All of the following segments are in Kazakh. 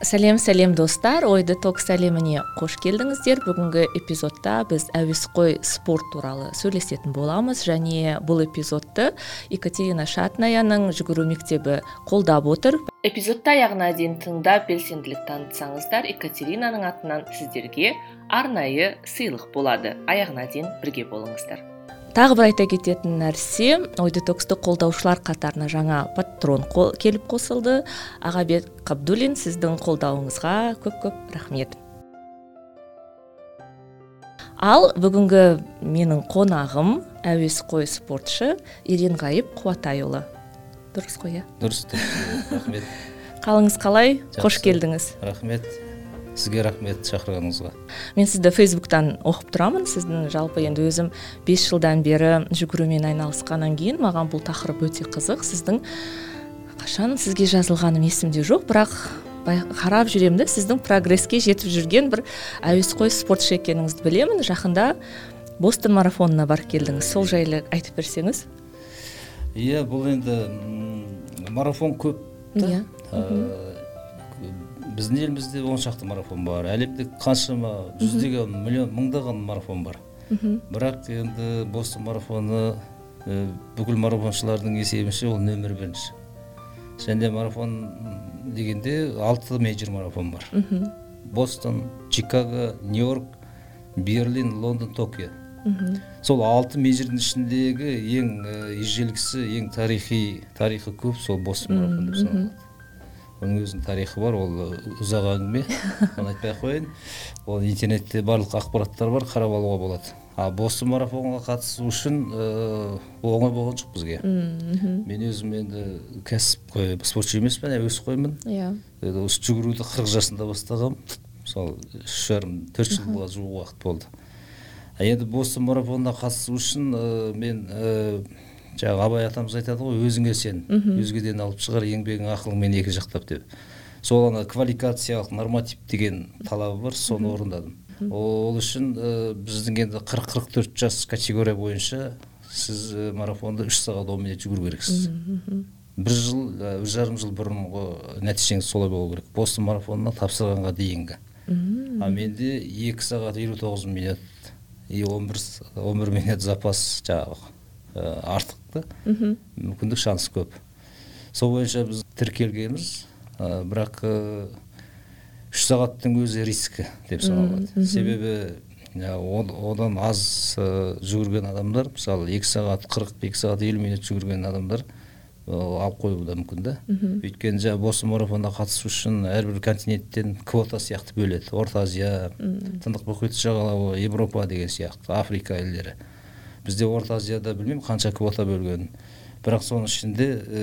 Сәлем сәлем достар. Ой детокс әлеміне қош келдіңіздер. Бүгінгі эпизодта біз әуесқой спорт туралы сөйлесетін боламыз. Және бұл эпизодты екатерина шатнаяның жүгіру мектебі қолдап отыр. Эпизодты аяғына дейін тыңдап белсенділік танытсаңыздар екатеринаның атынан сіздерге арнайы сыйлық болады. Аяғына дейін бірге болыңыздар. Тағы бір айта кететін нәрсе ой детоксты қолдаушылар қатарына жаңа патрон келіп қосылды. Ағабек қабдуллин сіздің қолдауыңызға көп көп рахмет. Ал бүгінгі менің қонағым әуесқой спортшы еренғайып қуатайұлы. Дұрыс қой иә? Дұрыс рахмет. Қалыңыз қалай? Қош келдіңіз. Рахмет. Сізге рахмет шақырғаныңызға. Мен сізді фейсбуктан оқып тұрамын. Сіздің жалпы енді өзім бес жылдан бері жүгірумен айналысқаннан кейін маған бұл тақырып өте қызық. Сіздің қашан сізге жазылғаным есімде жоқ бірақ қарап жүремін да сіздің прогресске жетіп жүрген бір әуесқой спортшы екеніңізді білемін. Жақында бостон марафонына барып келдіңіз. Сол жайлы айтып берсеңіз. Иә бұл енді марафон көп иә біздің елімізде он шақты марафон бар әлемде қаншама жүздеген миллион мыңдаған марафон бар. Бірақ енді бостон марафоны бүкіл марафоншылардың есебінше ол нөмір бірінші. Және марафон дегенде алты мейджор марафон бар. Бостон чикаго нью йорк берлин лондон токио. Сол алты мейджордың ішіндегі ең ежелгісі ең тарихи тарихы көп сол бостон марафон деп саналады. Оның өзінің тарихы бар ол ұзақ әңгіме. Оны айтпай ақ қояйын. Ол интернетте барлық ақпараттар бар қарап алуға болады. А бостон марафонға қатысу үшін оңай болған жоқ бізге. Мен өзім енді кәсіпқой спортшы емеспін әуесқоймын иә. Осы жүгіруді қырық жасында бастағанмын мысалы үш жарым төрт жылға жуық уақыт болды. Енді бостон марафонына қатысу үшін мен жаңағы абай атамыз айтады ғой өзіңе сен өзгеден алып шығар еңбегің ақылыңмен екі жақтап деп. Сол ана квалификациялық норматив деген талабы бар соны орындадым. Ол үшін біздің енді қырық қырық төрт жас категория бойынша сіз марафонды үш сағат он минут жүгіру керексіз. Бір жыл бір жарым жыл бұрынғы нәтижеңіз солай болу керек. Бостон марафонына тапсырғанға дейінгі. А менде екі сағат елу тоғыз минут и он бір он бір минут запас жаңағы. Артық та мүмкіндік шанс көп. Сол бойынша біз тіркелгенбіз. Бірақ үш сағаттың өзі риск деп саналады. себебі одан аз жүгірген адамдар мысалы екі сағат қырық екі сағат елу минут жүгірген адамдар алып қоюы да мүмкін да. Өйткені жаңағы бостон марафонға қатысу үшін әрбір континенттен квота сияқты бөледі. Орта азия тынық мұхит жағалауы европа деген сияқты африка елдері. Бізде орта азияда білмеймін қанша квота бөлгенін бірақ соның ішінде ә,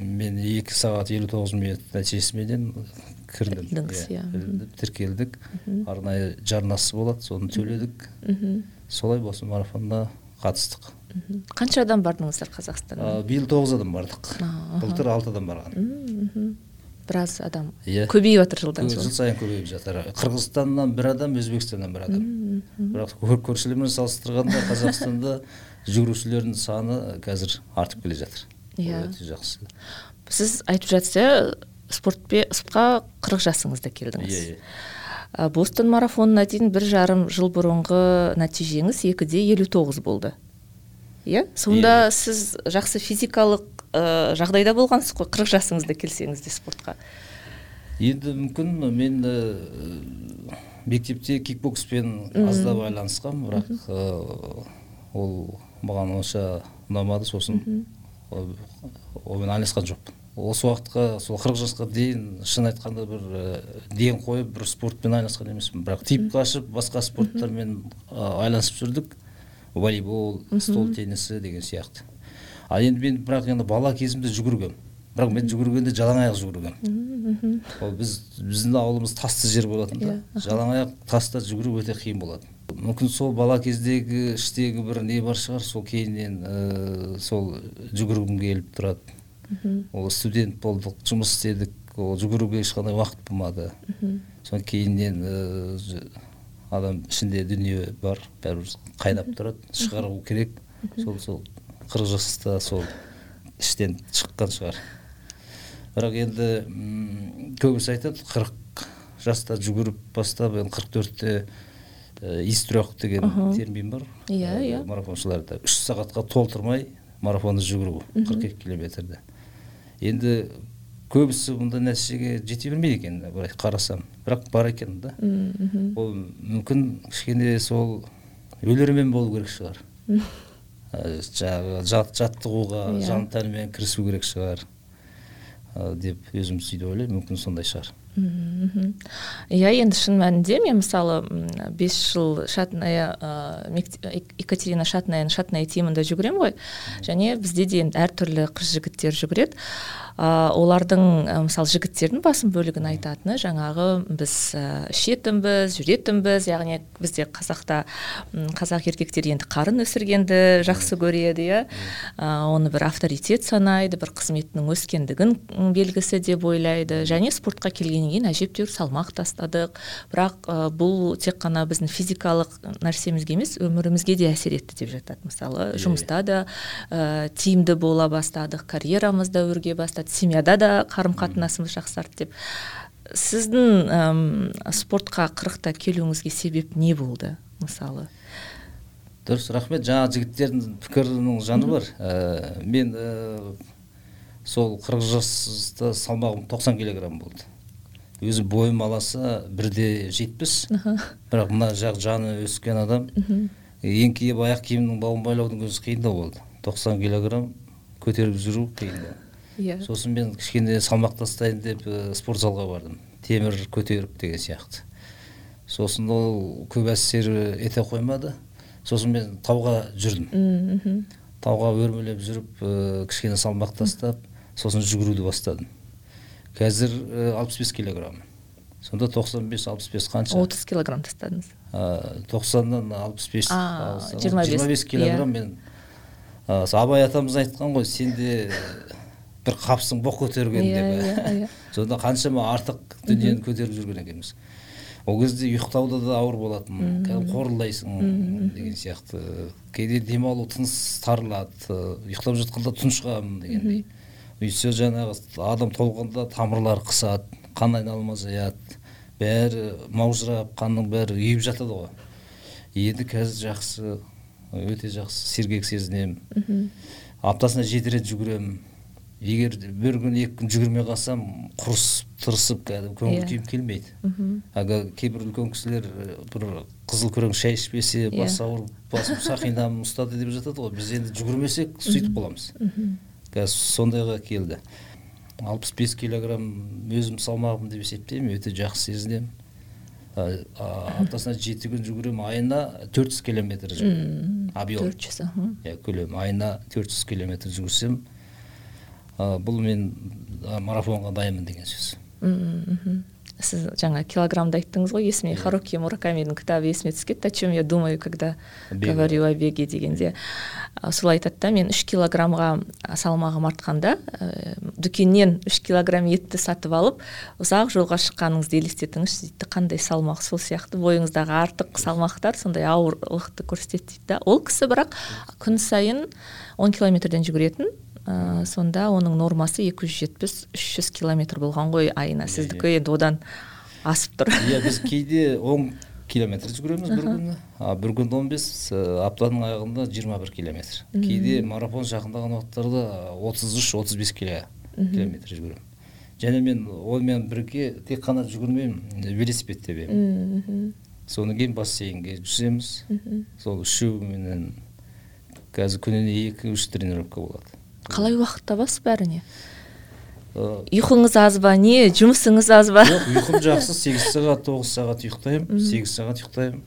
мен екі сағат елу тоғыз минут нәтижесіменен кірдім. Иә тіркелдік. Арнайы жарнасы болады соны төледік. Солай бостон марафонына қатыстық. Қанша адам бардыңыздар қазақстаннан? Биыл тоғыз адам бардық. Былтыр алты адам барған. Біраз адам иә. көбейіп жатыр жылдан жыл сайын көбейіп жатыр. Қырғызстаннан бір адам өзбекстаннан бір адам. Бірақ көршілермен салыстырғанда қазақстанда жүгірушілердің саны қазір артып келе жатыр. Иә. өте жақсы. Сіз айтып жатса спортқа қырық жасыңызда келдіңіз. Иә иә. Бостон марафонына дейін бір жарым жыл бұрынғы нәтижеңіз екіде елу тоғыз болды. Иә? Сонда сіз жақсы физикалық ә, жағдайда болғансыз ғой қырық жасыңызда келсеңіз де спортқа. Енді мүмкін мен ә, мектепте кикбокспен аздап байланысқанмын бірақ ә, ол маған онша ұнамады сосын онымен айналысқан жоқпын. Осы уақытқа сол қырық жасқа дейін шын айтқанда бір ә, ден қойып бір спортпен айналысқан емеспін. Бірақ тиіп қашып басқа спорттармен айланысып жүрдік волейбол стол теннисі деген сияқты. Ал енді мен бірақ енді бала кезімде жүгіргенмін бірақ мен жүгіргенде жалаң аяқ жүгіргенмін ол біз біздің ауылымыз тасты жер болатын да. Жалаң аяқ таста жүгіру өте қиын болатын. Мүмкін сол бала кездегі іштегі бір не бар шығар сол кейіннен ә, сол жүгіргім келіп тұрады. Ол студент болдық жұмыс істедік ол жүгіруге ешқандай уақыт болмады. Содан кейіннен ә, адам ішінде дүние бар бәрібір қайнап тұрады шығару керек. Сол сол. Қырық жаста сол іштен шыққан шығар. Бірақ енді көбісі айтады қырық жаста жүгіріп бастап енді қырық төртте истрек деген термин бар. Иә иә. марафоншыларда үш сағатқа толтырмай марафонды жүгіру қырық екі километрді. Енді көбісі бұндай нәтижеге жете бермейді екен былай қарасам. Бірақ бар екен да. Ол мүмкін кішкене сол өлермен болу керек шығар. жаңағы жаттығуға yeah. жан тәнімен кірісу керек шығар деп өзім сөйтіп ойлаймын. Мүмкін сондай шығар. Иә енді шын мәнінде мен мысалы бес жыл шатная екатерина шатнаяның шатная тимында жүгіремін ғой. Және бізде де енді әртүрлі қыз жігіттер жүгіреді. Ә, олардың ә, мысалы жігіттердің басым бөлігін айтатыны жаңағы біз ә, ішетінбіз жүретінбіз яғни бізде қазақта қазақ еркектері енді қарын өсіргенді жақсы көреді иә. Оны бір авторитет санайды бір қызметінің өскендігін белгісі деп ойлайды. Және спортқа келгеннен кейін әжептәуір салмақ тастадық. Бірақ ә, бұл тек қана біздің физикалық нәрсемізге емес өмірімізге де әсер етті деп жатады мысалы. Жұмыста да ә, тиімді бола бастадық карьерамыз да өрге бастады. Семьяда да қарым қатынасымыз жақсарды деп. Сіздің әм, спортқа қырықта келуіңізге себеп не болды мысалы? Дұрыс рахмет. Жаңа жігіттердің пікірінің жаны бар. Ә, мен ә, сол қырық жаста салмағым 90 килограмм болды. Өзі бойым аласа бірде жетпіс. Бірақ мына жақ жаны өскен адам еңкейіп аяқ киімнің бауын байлаудың өзі қиындау болды. 90 килограмм көтеріп жүру қиындау. Иә. Сосын мен кішкене салмақ тастайын деп ә, спорт залға бардым. Темір көтеріп деген сияқты. Сосын ол көп әсер ете қоймады. Сосын мен тауға жүрдім. Тауға өрмелеп жүріп ә, кішкене салмақ тастап сосын жүгіруді бастадым. Қазір алпыс бес килограмм. Сонда тоқсан бес алпыс бес қанша? отыз килограмм тастадыңыз. Тоқсаннан алпыс бес жиырма бес. килограмм иә. мен абай атамыз айтқан ғой сенде бір қапсың боқ көтерген деп иә, иә, иә. сонда қаншама артық дүниені көтеріп жүрген екенбіз. Ол кезде ұйықтауда да ауыр болатын кәдімгі қорылдайсың деген сияқты. Кейде демалу тыныс тарылады ұйықтап жатқанда тұншығамын дегендей. Өйтсе жаңағы адам толғанда тамырлары қысады қан айналымы азаяды бәрі маужырап қанның бәрі ұйып жатады ғой. Енді қазір жақсы өте жақсы сергек сезінемін. Аптасына жеті рет жүгіремін. Егер бір күн екі күн жүгірмей қалсам құрысып тырысып кәдімгі көңіл иә. күйім келмейді. Әлгі кейбір үлкен кісілер бір қызыл күрең шай ішпесе иә. бас ауырып басым сақинам ұстады деп жатады ғой. Біз енді жүгірмесек сөйтіп қаламыз қазір сондайға келді. алпыс бес килограмм өзім салмағым деп есептеймін өте жақсы сезінемін. Аптасына жеті күн жүгіремін айына төрт жүз километр жүгіремін. Объем. төрт жүз иә көлем айына төрт жүз километр жүгірсем бұл мен марафонға дайынмын деген сөз. Мхм сіз жаңа килограммды айттыңыз ғой есіме yeah. харуки муракамидің кітабы есіме түсіп кетті. О чем я думаю когда говорю о беге дегенде. Сол айтады да мен үш килограммға салмағым артқанда ә, дүкеннен үш килограмм етті сатып алып ұзақ жолға шыққаныңызды елестетіңізші дейді. Қандай салмақ сол сияқты? Бойыңыздағы артық салмақтар сондай ауырлықты көрсетеді дейді да ол кісі бірақ күн сайын он километрден жүгіретін ә, сонда оның нормасы 270 300 километр болған ғой айына. Сіздікі енді одан асып тұр. Иә біз кейде 10 километр жүгіреміз бір күні. А бір күн 15 аптаның аяғында 21 километр. Кейде марафон жақындаған уақыттарда 33-35 километр жүгіремін. Және мен онымен бірге тек қана жүгірмеймін велосипед тебемін содан кейін бассейнге жүземіз. Сол үшеуіменен қазір күніне екі үш тренировка болады. Қалай уақыт табасыз бәріне? Ұйқыңыз аз ба? Не жұмысыңыз аз ба? Жоқ ұйқым жақсы. Сегіз сағат тоғыз сағат ұйықтаймын. Сегіз сағат ұйықтаймын.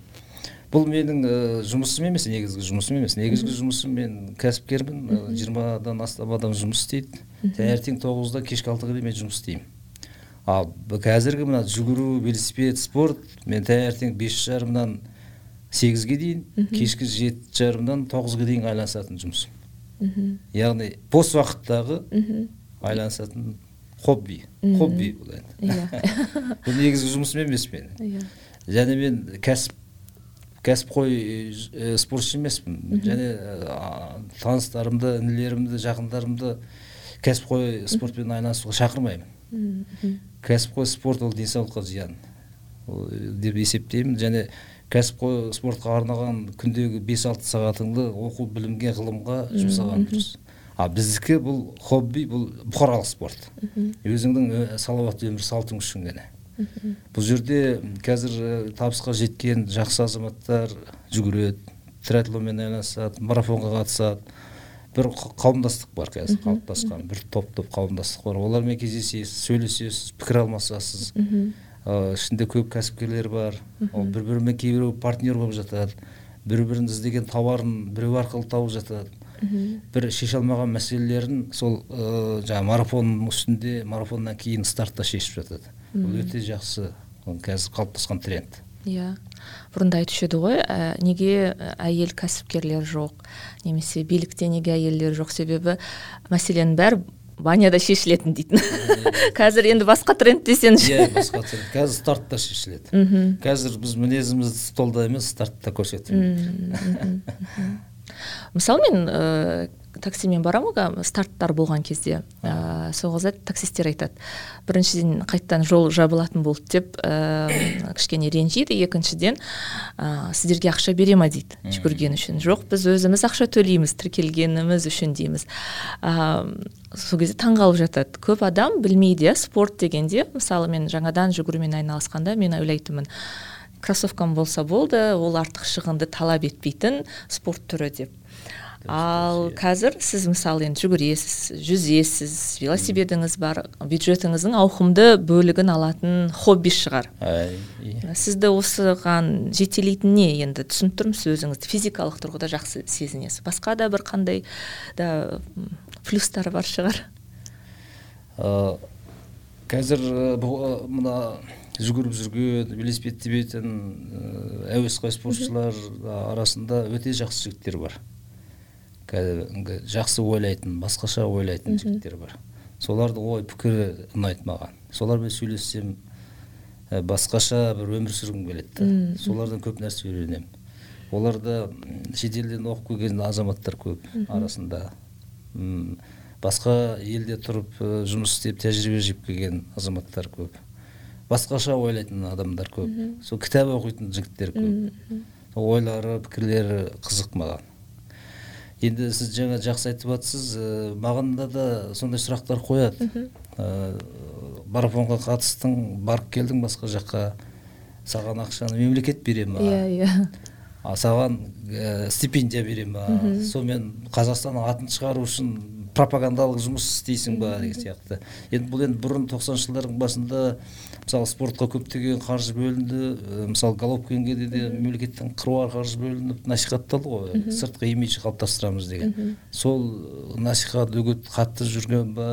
Бұл менің ә, жұмысым емес негізгі жұмысым емес. Негізгі жұмысым мен кәсіпкермін. Жиырмадан астам адам жұмыс істейді. Таңертең тоғызда кешкі алтыға дейін мен жұмыс істеймін. Ал қазіргі мына жүгіру велосипед спорт мен таңертең бес жарымнан сегізге дейін кешкі жеті жарымдан тоғызға дейін айналысатын жұмысым. Яғни бос уақыттағы айналысатын хобби хобби бұл енді. Иә. Бұл негізгі жұмысым емес менің. Иә. Және мен кәсіп кәсіпқой ә, спортшы емеспін. Және ә, таныстарымды інілерімді жақындарымды кәсіпқой спортпен айналысуға шақырмаймын. Кәсіпқой спорт ол денсаулыққа зиян деп есептеймін. Және кәсіпқой спортқа арналған күндегі бес алты сағатыңды оқу білімге ғылымға жұмсаған дұрыс. Ал біздікі бұл хобби бұл бұқаралық спорт. Өзіңнің салауатты өмір салтың үшін ғана. Бұл жерде қазір табысқа жеткен жақсы азаматтар жүгіреді триатлонмен айналысады марафонға қатысады. Бір қауымдастық бар қазір қалыптасқан бір топ топ қауымдастық бар. Олармен кездесесіз сөйлесесіз пікір алмасасыз. Ішінде көп кәсіпкерлер бар. Ол бір бірімен кейбіреу партнер болып жатады. Бір бірін іздеген тауарын біреу арқылы тауып жатады. Бір шеше алмаған мәселелерін сол ә, жаңағы марафонның үстінде марафоннан кейін стартта шешіп жатады. Бұл өте жақсы. Ол қазір қалыптасқан тренд. Иә. Бұрында айтушы еді ғой ә, неге ә, әйел кәсіпкерлер жоқ? Немесе билікте неге әйелдер жоқ? Себебі мәселенің бәрі баняда шешілетін дейтін. Қазір енді басқа тренд десеңізші иә басқа тренд. Қазір стартта шешіледі. Қазір біз мінезімізді столда емес стартта көрсетеміз мысалы мен таксимен барамын ғой старттар болған кезде. Ә, сол кезде таксисттер айтады біріншіден қайтадан жол жабылатын болды деп ә, кішкене ренжиді екіншіден ә, сіздерге ақша бере ма? дейді. Жүгірген үшін. Жоқ біз өзіміз ақша төлейміз тіркелгеніміз үшін дейміз ә, сол кезде таңғалып жатады. Көп адам білмейді иә спорт дегенде. Мысалы мен жаңадан жүгірумен айналысқанда мен ойлайтынмын кроссовкам болса болды ол артық шығынды талап етпейтін спорт түрі деп. Ал қазір сіз мысалы енді жүгіресіз жүзесіз велосипедіңіз бар бюджетіңіздің ауқымды бөлігін алатын хобби шығар. Иә. сізді осыған жетелейтін не енді? Түсініп тұрмын сіз өзіңізді физикалық тұрғыда жақсы сезінесіз. Басқа да бір қандай да плюстары бар шығар? Ә, қазір ә, бұл, ә, мына жүгіріп жүрген велосипед тебетін ә, әуесқой спортшылар арасында өте жақсы жігіттер бар. Кәдімгі жақсы ойлайтын басқаша ойлайтын жігіттер бар. Солардың ой пікірі ұнайды маған. Солармен сөйлессем ә, басқаша бір өмір сүргім келеді да. Солардан көп нәрсе үйренемін. Оларда шетелден оқып келген азаматтар көп арасында. М, басқа елде тұрып ә, жұмыс істеп тәжірибе жиып келген азаматтар көп. Басқаша ойлайтын адамдар көп. Сол кітап оқитын жігіттер көп. Сол ойлары пікірлері қызық маған. Енді сіз жаңа жақсы айтып жатсыз ә, маған да, да сондай сұрақтар қояды. Ә, марафонға қатыстың барып келдің басқа жаққа саған ақшаны мемлекет бере ма? Иә иә. А саған ә, стипендия бере ма? Сонымен қазақстанның атын шығару үшін пропагандалық жұмыс істейсің ба деген сияқты. Енді бұл енді бұрын тоқсаныншы жылдардың басында мысалы спортқа көптеген қаржы бөлінді мысалы головкинге де, де мемлекеттен қыруар қаржы бөлініп насихатталды ғой. Сыртқы имидж қалыптастырамыз деген. Сол насихат үгіт қатты жүрген ба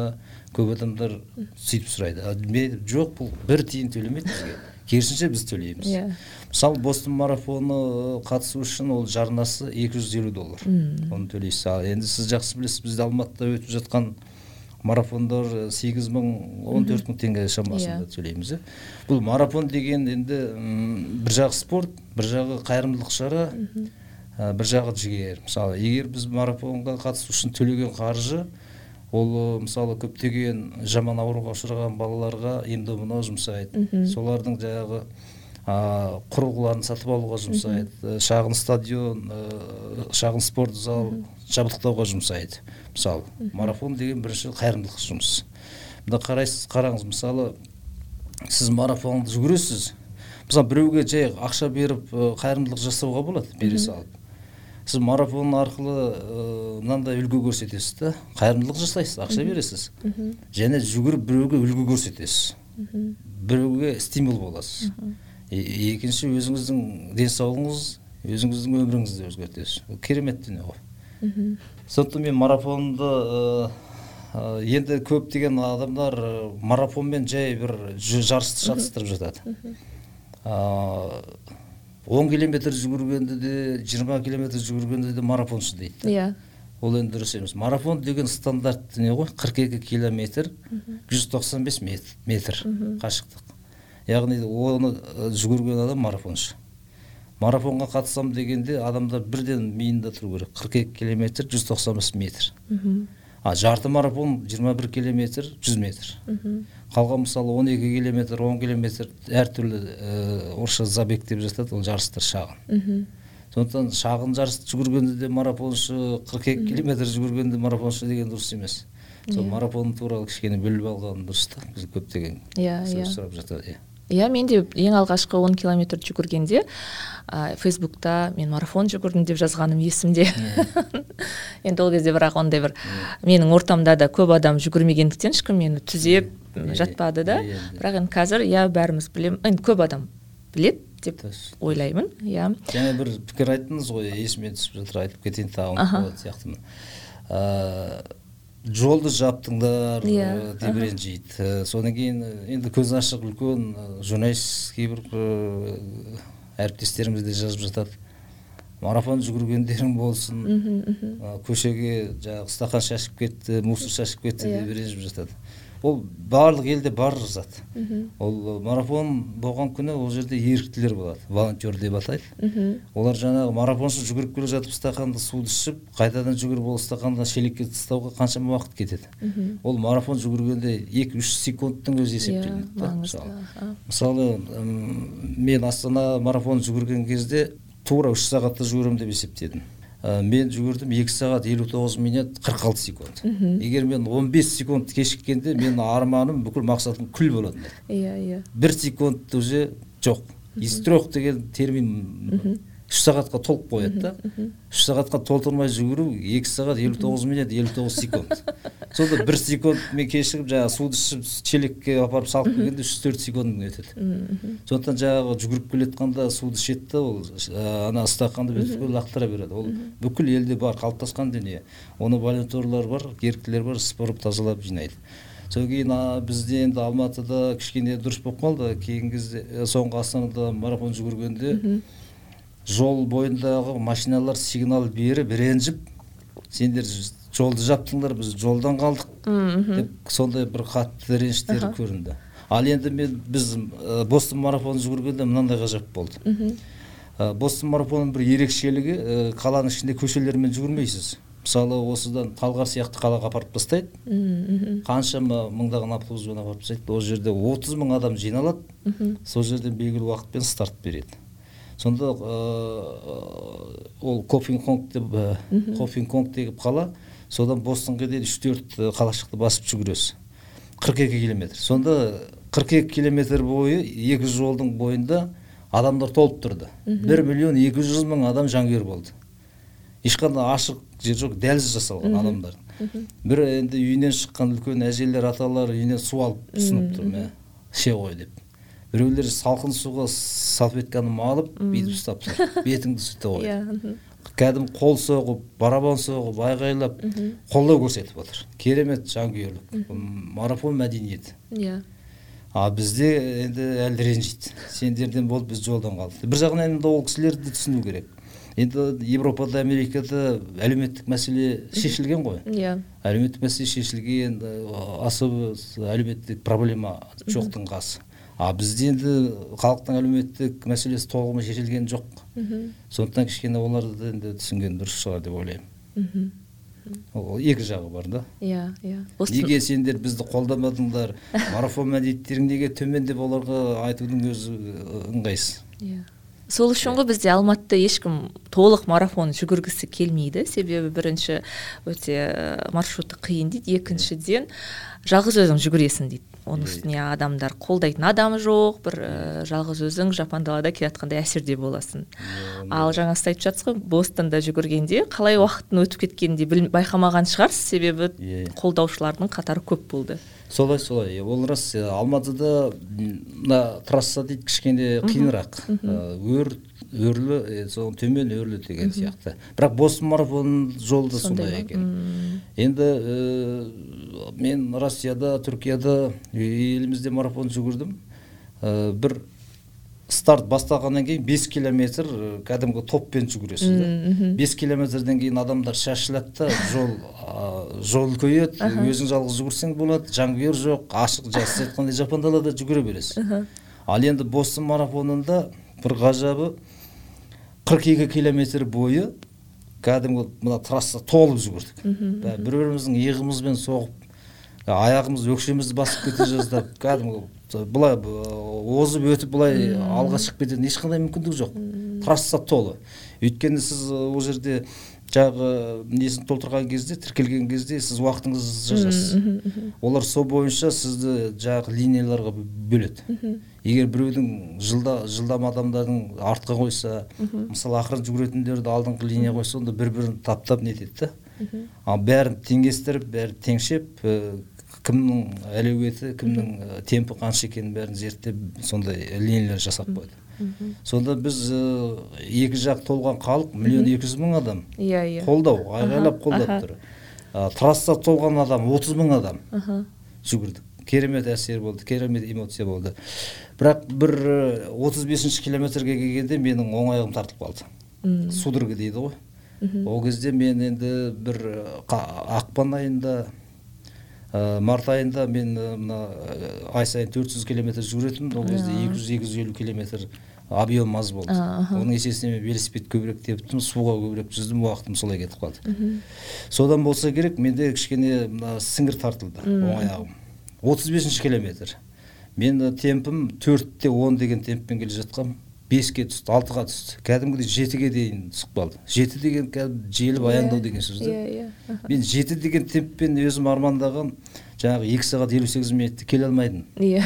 көп адамдар сөйтіп сұрайды. А мен жоқ бұл бір тиын төлемейді бізге. Керісінше біз төлейміз. Иә. мысалы бостон марафоны қатысу үшін ол жарнасы 250 доллар. Оны төлейсіз. Ал енді сіз жақсы білесіз бізде алматыда өтіп жатқан марафондар сегіз мың он төрт мың теңге шамасында Иә. төлейміз иә бұл марафон деген енді бір жағы спорт бір жағы қайырымдылық шара ә, бір жағы жігер. Мысалы егер біз марафонға қатысу үшін төлеген қаржы ол ә, мысалы көптеген жаман ауруға ұшыраған балаларға ем домына жұмсайды. Солардың жаңағы ә, құрылғыларын сатып алуға жұмсайды. Ә, шағын стадион ә, шағын спорт зал жабдықтауға жұмсайды мысалы. Марафон деген бірінші қайырымдылық жұмыс. Мында қарайсыз қараңыз мысалы сіз марафонды жүгіресіз. Мысалы біреуге жай ақша беріп қайырымдылық жасауға болады бере салып. Сіз марафон арқылы ә, мынандай үлгі көрсетесіз да қайырымдылық жасайсыз ақша бересіз. Және жүгіріп біреуге үлгі көрсетесіз. Біреуге стимул боласыз. Екінші өзіңіздің денсаулығыңыз өзіңіздің өміріңізді өзгертесіз. Ол керемет дүние ғой. Сондықтан мен марафонды енді көптеген адамдар марафонмен жай бір жарысты шатыстырып жатады. Он километр жүгіргенде де жиырма километр жүгіргенде де марафоншы дейді иә. Ол енді дұрыс емес. Марафон деген стандарт не ғой? қырық екі километр жүз тоқсан бес метр қашықтық. Яғни оны жүгірген адам марафоншы. Марафонға қатысамын дегенде адамда бірден миында тұру керек. қырық екі километр жүз тоқсан бес метр. А жарты марафон 21 километр 100 метр. Қалған мысалы 12 километр 10 километр әртүрлі ә, орысша забег деп жатады ол жарыстар шағын. Сондықтан шағын жарыс жүгіргенде де марафоншы 42 километр жүгіргенде марафоншы деген дұрыс емес. Сол марафон туралы кішкене біліп алған дұрыс та біз көптеген иә иә. сұрап жатады иә. Иә мен де ең алғашқы он километр жүгіргенде ә, фейсбукта мен марафон жүгірдім деп жазғаным есімде. Енді ол кезде бірақ ондай бір менің ортамда да көп адам жүгірмегендіктен ешкім мені түзеп жатпады да. Бірақ енді қазір иә бәріміз білемін енді көп адам білет деп ойлаймын иә. Жаңа бір пікір айттыңыз ғой есіме түсіп жатыр айтып кетейін тағы ұмытып сияқтымын. Жолды жаптыңдар иә деп ренжиді. Содан кейін енді көзі ашық үлкен журналист кейбір әріптестеріміз де жазып жатады. Марафон жүгіргендерің болсын көшеге жаңағы стақан шашып кетті мусор шашып кетті деп ренжіп жатады. Ол барлық елде бар зат. Ол марафон болған күні ол жерде еріктілер болады волонтер деп атайды. Олар жаңағы марафоншы жүгіріп келе жатып стақанды суды ішіп қайтадан жүгіріп ол стақанды шелекке тастауға қаншама уақыт кетеді. Ол марафон жүгіргенде екі үш секундтың өзі есептелінеді да мысалы. Мысалы мен астана марафон жүгірген кезде тура үш сағатта жүгіремін деп есептедім. Ә, мен жүгірдім екі сағат елу тоғыз минут қырық алты секунд. Егер мен 15 секунд кешіккенде менің арманым бүкіл мақсатым күл болатын. Еді иә иә. Бір секунд уже жоқ. Из трех деген термин үш сағатқа толып қояды да. Үш сағатқа толтырмай жүгіру екі сағат елу тоғыз минут елу тоғыз секунд. Сонда бір секунд мен кешігіп жаңағы суды ішіп шелекке апарып салып келгенде үш төрт секунд өтеді. Сондықтан жаңағы жүгіріп келе жатқанда суды ішеді да ол ана стақанды бүйтіп лақтыра береді. Ол бүкіл елде бар қалыптасқан дүние. Оны волонтерлар бар еріктілер бар сыпырып тазалап жинайды. Содан кейін бізде енді алматыда кішкене дұрыс болып қалды. Кейінгі кезде соңғы астанада марафон жүгіргенде жол бойындағы машиналар сигнал беріп ренжіп сендер жолды жаптыңдар біз жолдан қалдық деп сондай бір қатты реніштері көрінді. Ал енді мен біз ә, бостон марафонын жүгіргенде мынандай ғажап болды. Ә, бостон марафонының бір ерекшелігі ә, қаланың ішінде көшелермен жүгірмейсіз. Мысалы осыдан талғар сияқты қалаға апарып тастайды. Қаншама мыңдаған автобуспен апарып тастайды. Ол жерде отыз мың адам жиналады. Сол жерден белгілі уақытпен старт береді. Сонда ол кофинг деп кофинг деп қала содан бостонға дейін үш төрт қалашықты басып жүгіресіз қырық екі километр. Сонда қырық екі километр бойы екі жолдың бойында адамдар толып тұрды. Бір миллион екі жүз мың адам жанкүйер болды. Ешқандай ашық жер жоқ дәліз жасалған адамдардың бір енді үйінен шыққан үлкен әжелер аталар үйінен су алып ұсынып тұр мә іше ғой деп. Біреулер салқын суға салфетканы малып бүйтіп ұстап бетіңді сүрте қойды иә кәдімгі қол соғып барабан соғып айғайлап қолдау көрсетіп отыр. Керемет жанкүйерлік марафон мәдениеті иә. А бізде енді әлі ренжиді. Сендерден болды біз жолдан қалдық. Бір жағынан енді ол кісілерді түсіну керек. Енді европада америкада әлеуметтік мәселе шешілген ғой. Иә. Әлеуметтік мәселе шешілген особо әлеуметтік проблема жоқтың қасы. А бізде енді халықтың әлеуметтік мәселесі толығымен шешілген жоқ. Сондықтан кішкене оларды енді түсінген дұрыс шығар деп ойлаймын. Ол екі жағы бар да. Иә иә. Неге сендер бізді қолдамадыңдар? Марафон мәдениеттерің неге төмен деп оларға айтудың өзі ыңғайсыз. Иә. Сол үшін ғой бізде алматыда ешкім толық марафон жүгіргісі келмейді. Себебі бірінші өте маршруты қиын дейді. Екіншіден жалғыз өзің жүгіресің дейді. Оның үстіне адамдар қолдайтын адам жоқ бір ә, жалғыз өзің жапан далада келе жатқандай әсерде боласың. Ал жаңа сіз айтып жатсыз ғой бостонда жүгіргенде қалай уақыттың өтіп кеткенін де байқамаған шығарсыз. Себебі қолдаушылардың қатары көп болды. Солай солай. Ол рас алматыда мына трасса дейді кішкене қиынырақ. Өр өрлі сол төмен өрлі деген сияқты. Бірақ бостон марафон жолы да сондай екен. Енді мен россияда түркияда елімізде марафон жүгірдім. Бір старт бастағаннан кейін бес километр э, кәдімгі топпен жүгіресіз да. Бес километрден кейін адамдар шашылады да жол ә, жол үлкейеді өзің жалғыз жүгірсең болады жанкүйер жоқ ашық сіз айтқандай жапан далада жүгіре бересіз ал енді бостон марафонында бір ғажабы қырық екі километр бойы кәдімгі мына трасса толып жүгірдік. Бір біріміздің иығымызбен соғып аяғымыз өкшемізді басып кете жаздап кәдімгі былай озып өтіп былай алға шығып кететін ешқандай мүмкіндік жоқ. Трасса толы. Өйткені сіз ол жерде жаңағы несін толтырған кезде тіркелген кезде сіз уақытыңызды жазасыз олар сол бойынша сізді жаңағы линияларға бөледі. Егер біреудің жылда жылдам адамдардың артқа қойса мысалы ақырын жүгіретіндерді алдыңғы линия қойса онда бір бірін таптап нетеді да? Ал бәрін теңестіріп бәрін теңшеп кімнің әлеуеті кімнің темпі қанша екенін бәрін зерттеп сондай линиялар жасап қойды. Сонда біз екі жақ толған халық миллион екі жүз мың адам. Иә иә. Қолдау айғайлап қолдап тұр. Трасса толған адам отыз мың адам. Жүгірдік. Керемет әсер болды керемет эмоция болды. Бірақ бір отыз бесінші километрге келгенде менің оң тартылып қалды. Судорога дейді ғой. Ол кезде мен енді бір ақпан айында март айында мен мына ай сайын төрт жүз километр жүгіретінмін. Ол кезде екі жүз екі жүз елу километр объем аз болды. Оның есесіне мен велосипед көбірек тептім суға көбірек жүздім уақытым солай кетіп қалды. Содан болса керек менде кішкене мына сіңір тартылды оң аяғым отыз бесінші километр. Мен темпім төртте он деген темппен келе жатқанмын. Беске түсті алтыға түсті. Кәдімгідей жетіге дейін түсіп қалды. Жеті деген кәдімгі желіп аяңдау деген сөз да иә иә. Мен жеті деген темппен өзім армандаған жаңағы екі сағат елу сегіз минутте келе алмайдым. Иә.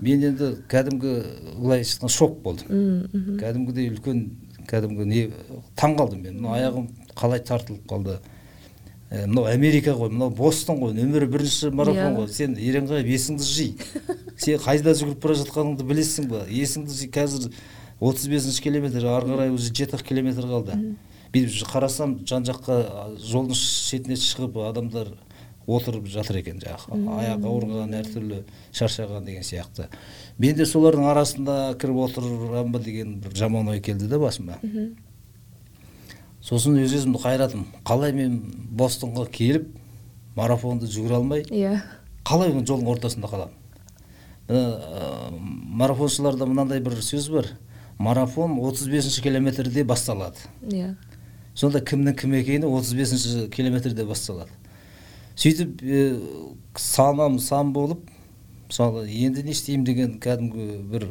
Мен енді кәдімгі былайша айтқанда шок болдым. Кәдімгідей үлкен кәдімгі не таң қалдым мен. Мына аяғым қалай тартылып қалды? Мынау америка ғой мынау бостон ғой нөмірі бірінші марафон ғой. Сен еренғайып есіңді жи. Сен қайда жүгіріп бара жатқаныңды білесің ба есіңді жи. Қазір отыз бесінші километр ары қарай уже жеті ақ километр қалды. Бүйтіп қарасам жан жаққа жолдың шетіне шығып адамдар отырып жатыр екен жаңағы. Аяғы ауырған әртүрлі шаршаған деген сияқты. Мен де солардың арасында кіріп отырамын ба деген бір жаман ой келді да басыма. Сосын өз өзімді қайрадым. Қалай мен бостонға келіп марафонды жүгіре алмай иә. қалай жолдың ортасында қаламын? Марафоншыларда мынандай бір сөз бар. Марафон 35 километрде басталады. Иә. Сонда кімнің кім екені 35 километрде басталады. Сөйтіп ә, санам сан болып мысалы енді не істеймін деген кәдімгі бір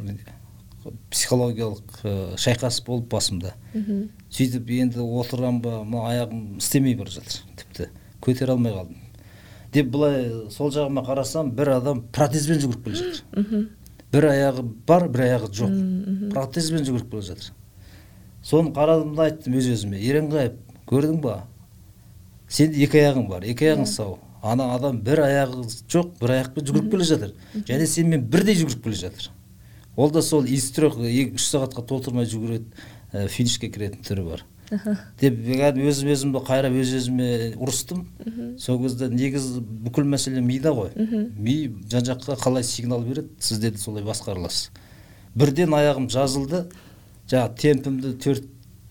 психологиялық ә, шайқас болып басымда. Сөйтіп енді отырам ба мына аяғым істемей бара жатыр тіпті. Көтере алмай қалдым. Деп былай сол жағыма қарасам бір адам протезбен жүгіріп келе жатыр. Бір аяғы бар бір аяғы жоқ. Протезбен жүгіріп келе жатыр. Соны қарадым да айттым өз өзіме еренғайып көрдің ба? Сенде екі аяғың бар екі аяғың сау. Ана адам бір аяғы жоқ бір аяқпен жүгіріп келе жатыр. Және сенімен бірдей жүгіріп келе жатыр ол да сол из трех үш сағатқа толтырмай жүгіреді ә, финишке кіретін түрі бар. деп кәдімгі өз өзімді қайрап өз өзіме ұрыстым сол кезде негізі бүкіл мәселе мида ғой. Ми жан жаққа қалай сигнал береді сіздерді солай басқара бірден аяғым жазылды жаңағы темпімді төрт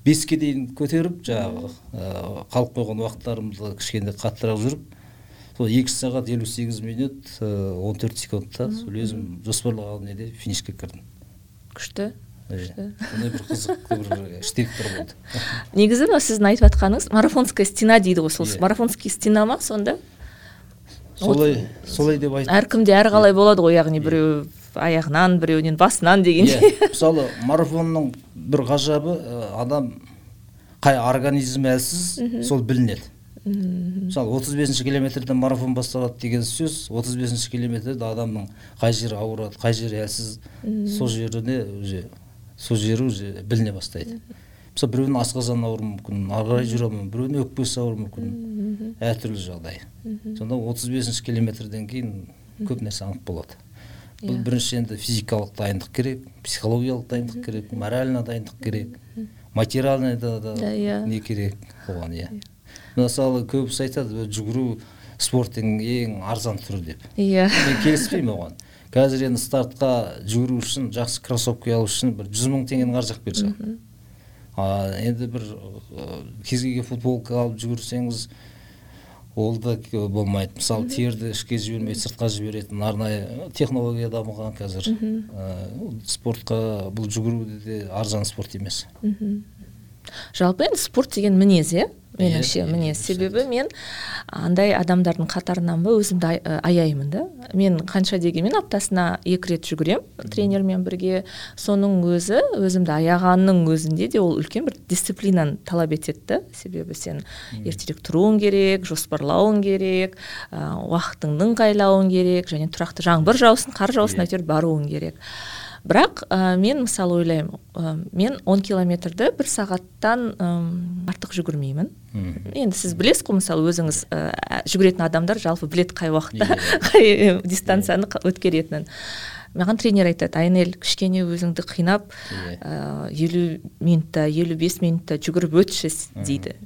беске дейін көтеріп жаңағы қалып қойған уақыттарымды кішкене қаттырақ жүріп сол екі сағат елу сегіз минут он төрт секундта сол өзім жоспарлаған неде финишке кірдім. Күшті. Сондай бір қызық бір болды негізі мына сіздің айтып жатқаныңыз марафонская стена дейді ғой сол марафонский стена ма сонда солай солай деп айт. Әркімде әрқалай болады ғой яғни біреу аяғынан біреуінен басынан дегендей иә мысалы марафонның бір ғажабы адам қай организмі әлсіз сол білінеді. Мысалы отыз бесінші километрден марафон басталады деген сөз отыз бесінші километрде адамның қай жері ауырады қай жері әлсіз сол жеріне уже сол жері уже біліне бастайды. Мысалы біреудің асқазаны ауыруы мүмкін ары қарай жүре алмауы біреудің өкпесі ауыруы мүмкін. Әртүрлі жағдай. Сонда отыз бесінші километрден кейін көп нәрсе анық болады. Бұл бірінші енді физикалық дайындық керек психологиялық дайындық керек морально дайындық керек материальный да, да не керек оған иә. Мысалы көбісі айтады жүгіру спорттың ең арзан түрі деп. Иә. Мен келіспеймін оған. Қазір енді стартқа жүгіру үшін жақсы кроссовки алу үшін бір жүз мың теңгені қаржақ берсе а енді бір кез келген футболка алып жүгірсеңіз ол да болмайды. Мысалы терді ішке жібермей сыртқа жіберетін арнайы технология дамыған қазір. Спортқа бұл жүгіру де арзан спорт емес. Жалпы енді спорт деген мінез иә? Меніңше мінез себебі мен андай адамдардың қатарынан ба өзімді аяймын да. Мен қанша дегенмен аптасына екі рет жүгіремін тренермен бірге. Соның өзі өзімді аяғанның өзінде де ол үлкен бір дисциплинаны талап етеді да. Себебі сен ертерек тұруың керек жоспарлауың керек уақытыңды ыңғайлауың керек және тұрақты жаңбыр жаусын қар жаусын әйтеуір баруың керек. Бірақ ә, мен мысалы ойлаймын ә, мен 10 километрді бір сағаттан ә, артық жүгірмеймін. Енді сіз білесіз ғой мысалы өзіңіз ә, жүгіретін адамдар жалпы біледі қай уақытта қай дистанцияны өткеретінін. Маған тренер айтады айнель кішкене өзіңді қинап елу минутта елу бес минутта жүгіріп өтші дейді.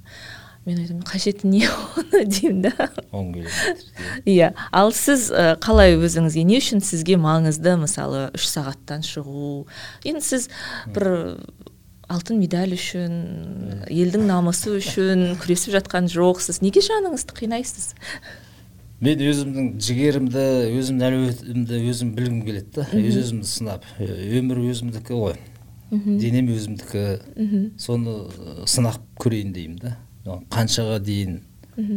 Мен айтамын қажеті не оны деймін да. Иә ал сіз ә, қалай өзіңізге не үшін сізге маңызды мысалы үш сағаттан шығу? Енді сіз бір алтын медаль үшін елдің намысы үшін күресіп жатқан жоқсыз. Неге жаныңызды қинайсыз? Мен өзімнің жігерімді өзімнің әлеуетімді өзім білгім келеді да. Өз өзімді сынап. Өмір өзімдікі ғой. Денем өзімдікі. Соны сынап көрейін деймін да. Қаншаға дейін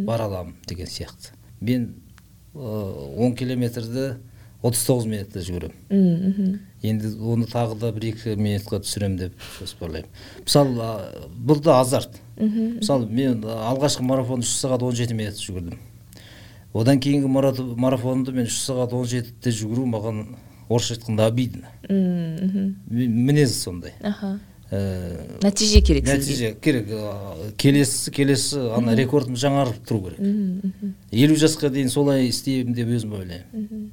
бара аламын деген сияқты. Мен он километрді отыз тоғыз минутта жүгіремін. Енді оны тағы да бір екі минутқа түсіремін деп жоспарлаймын. Мысалы бұл да азарт. Мысалы мен алғашқы марафон үш сағат он жеті минут жүгірдім. Одан кейінгі марафонды мен үш сағат он жетіде жүгіру маған орысша айтқанда обидно. Мінез сондай. Аха. Нәтиже керек нәтиже керек келесі келесі ана рекордым жаңарып тұру керек. Елу жасқа дейін солай істеймін деп өзім ойлаймын.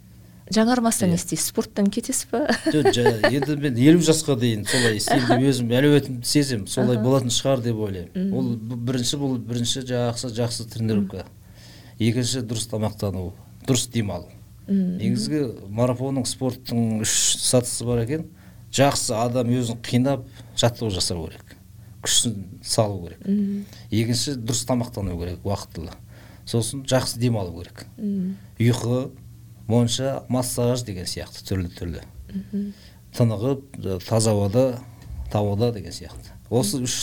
Жаңармаса не істейсіз спорттан кетесіз ба жоқ енді мен елу жасқа дейін солай істеймін деп өзім әлеуетімді сеземін. Солай болатын шығар деп ойлаймын. Ол бірінші бұл бірінші жақсы жақсы тренировка. Екінші дұрыс тамақтану дұрыс демалу. Негізгі марафонның спорттың үш сатысы бар екен. Жақсы адам өзін қинап жаттығу жасау керек. Күшін салу керек. Екінші дұрыс тамақтану керек уақытылы. Сосын жақсы демалу керек. Ұйқы монша массаж деген сияқты түрлі түрлі. Тынығып таза ауада тауада деген сияқты. Осы үш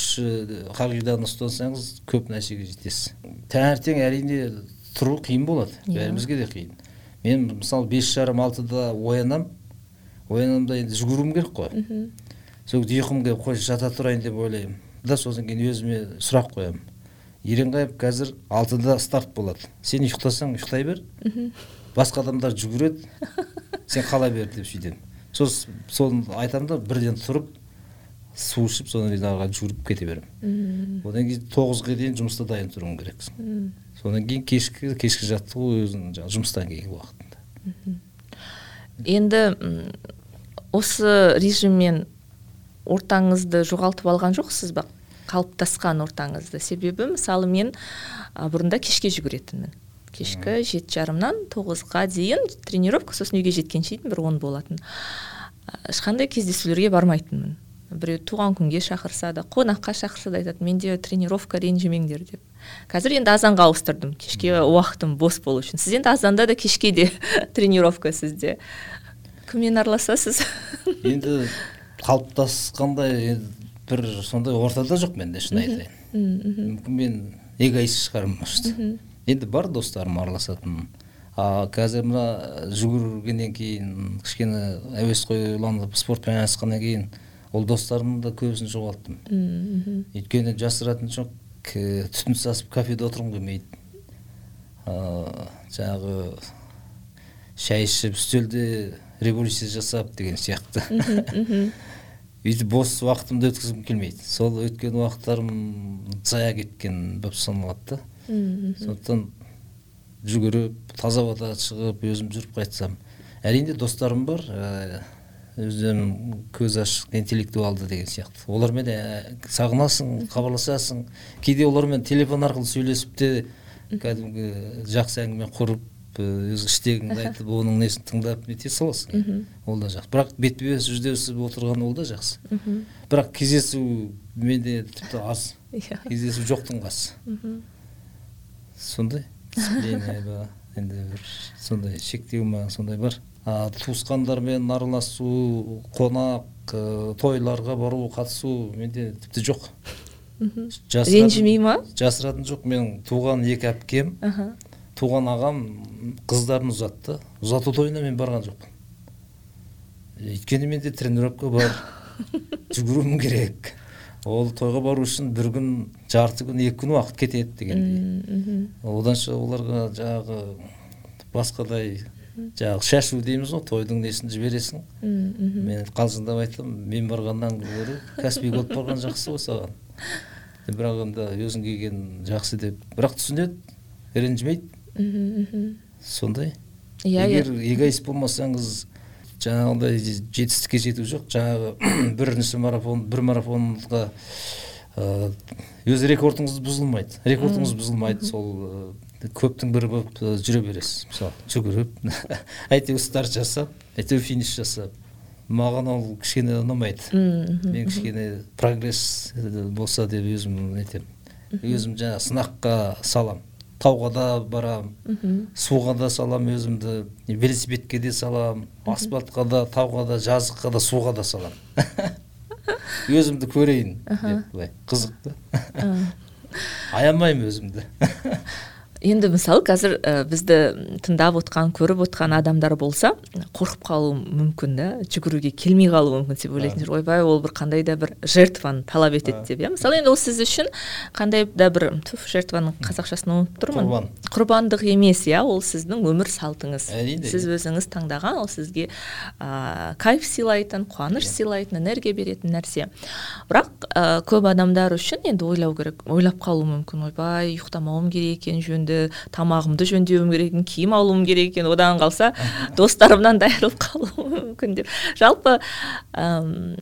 қағиданы ұстансаңыз көп нәрсеге жетесіз. Таңертең әрине тұру қиын болады. Бәрімізге де қиын. Мен мысалы бес жарым алтыда оянамын оянамын да енді жүгіруім керек қой. Сол кезде ұйқым келіп қой жата тұрайын деп ойлаймын. Да содан кейін өзіме сұрақ қоямын. Еренғайып қазір алтыда старт болады. Сен ұйықтасаң ұйықтай бер. Басқа адамдар жүгіреді. Сен қала бер деп сөйтемін. Сосын соны айтамын да бірден тұрып су ішіп содан кейін ары қарай жүгіріп кете беремін. Одан кейін тоғызға дейін жұмыста дайын тұруым керек содан кейін кешкі кешкі жаттығу өзінің жаңағы жұмыстан кейінгі уақытында. Енді осы режиммен ортаңызды жоғалтып алған жоқсыз ба? Қалыптасқан ортаңызды. Себебі мысалы мен бұрында кешке жүгіретінмін. Кешкі жеті жарымнан тоғызға дейін тренировка сосын үйге жеткенше дейін бір он болатын. Ешқандай кездесулерге бармайтынмын. Біреу туған күнге шақырса да қонаққа шақырса да айтады менде тренировка ренжімеңдер деп. Қазір енді азанға ауыстырдым. Кешке уақытым бос болу үшін. Сіз енді азанда да кешке де тренировка сізде. Кіммен араласасыз? Енді қалыптасқандай бір сондай ортада жоқ менде шын айтайын. Мүмкін мен эгоист шығармын может. Енді бар достарым араласатын. А қазір мына жүгіргеннен кейін кішкене әуесқойланып спортпен айналысқаннан кейін ол достарымның да көбісін жоғалттым. Өйткені жасыратын жоқ. Түтін сасып кафеде отырғым келмейді. Жаңағы шай ішіп үстелде революция жасап деген сияқты. Өйтіп бос уақытымды өткізгім келмейді. Сол өткен уақыттарым зая кеткен болып саналады да. Сондықтан жүгіріп таза ауада шығып өзім жүріп қайтсам әрине достарым бар өздерінің көзі ашық интеллектуалды деген сияқты. Олармен сағынасың хабарласасың. Кейде олармен телефон арқылы сөйлесіп те кәдімгі жақсы әңгіме құрып өзі іштегіңді айтып оның несін тыңдап нете саласың. Ол да жақсы. Бірақ бетпе бет жүздесіп отырған ол да жақсы. Бірақ кездесу менде тіпті аз. Иә. Кездесу жоқтың қасы. Сондай енді бір сондай шектеу ма сондай бар. А туысқандармен араласу қонақ ә, тойларға бару қатысу менде тіпті жоқ. Ренжімей ма? жасыратын жоқ. Менің туған екі әпкем туған ағам қыздарын ұзатты. Ұзату тойына мен барған жоқпын. Өйткені менде тренировка бар. жүгіруім керек. Ол тойға бару үшін бір күн жарты күн екі күн уақыт кетеді дегендей. Оданша оларға жаңағы басқадай жаңағы шашу дейміз ғой тойдың несін жібересің. Мен қалжыңдап айтамын мен барғаннан гөрі каспий голд барған жақсы ғой саған. Бірақ енді өзің келген жақсы деп. Бірақ түсінеді ренжімейді. Сондай. Иә егер эгоист болмасаңыз жаңағыдай жетістікке жету жоқ. Жаңағы бірінші марафон бір марафонға өз рекордыңыз бұзылмайды. Рекордыңыз бұзылмайды сол көптің бірі болып жүре бересіз. Мысалы жүгіріп әйтеуір старт жасап әйтеуір финиш жасап маған ол кішкене ұнамайды. Мен кішкене прогресс болса деп өзім нетемін. Өзім жаңағы сынаққа салам. Тауға да барам суға да салам өзімді велосипедке де салам асфальтқа да тауға да жазыққа да суға да салам. Өзімді көрейін. Деп былай қызық та аямаймын өзімді. Енді мысалы қазір ә, бізді тыңдап отқан көріп отқан адамдар болса қорқып қалуы мүмкін да жүгіруге келмей қалуы мүмкін деп ойлайтын шығар ойбай ол бір қандай да бір жертваны талап етеді деп иә. Мысалы енді ол сіз үшін қандай да бір туф жертваның қазақшасын ұмытып тұрмын Құрбан. құрбандық емес иә. Ол сіздің өмір салтыңыз. Әрине, сіз өзіңіз таңдаған ол сізге ә, кайф сыйлайтын қуаныш сыйлайтын энергия беретін нәрсе. Бірақ ә, көп адамдар үшін енді ойлау керек ойлап қалуы мүмкін. Ойбай ұйықтамауым керек екен жөнді тамағымды жөндеуім керек екен киім алуым керек екен. Одан қалса достарымнан да айырылып қалуым мүмкін деп. Жалпы әм,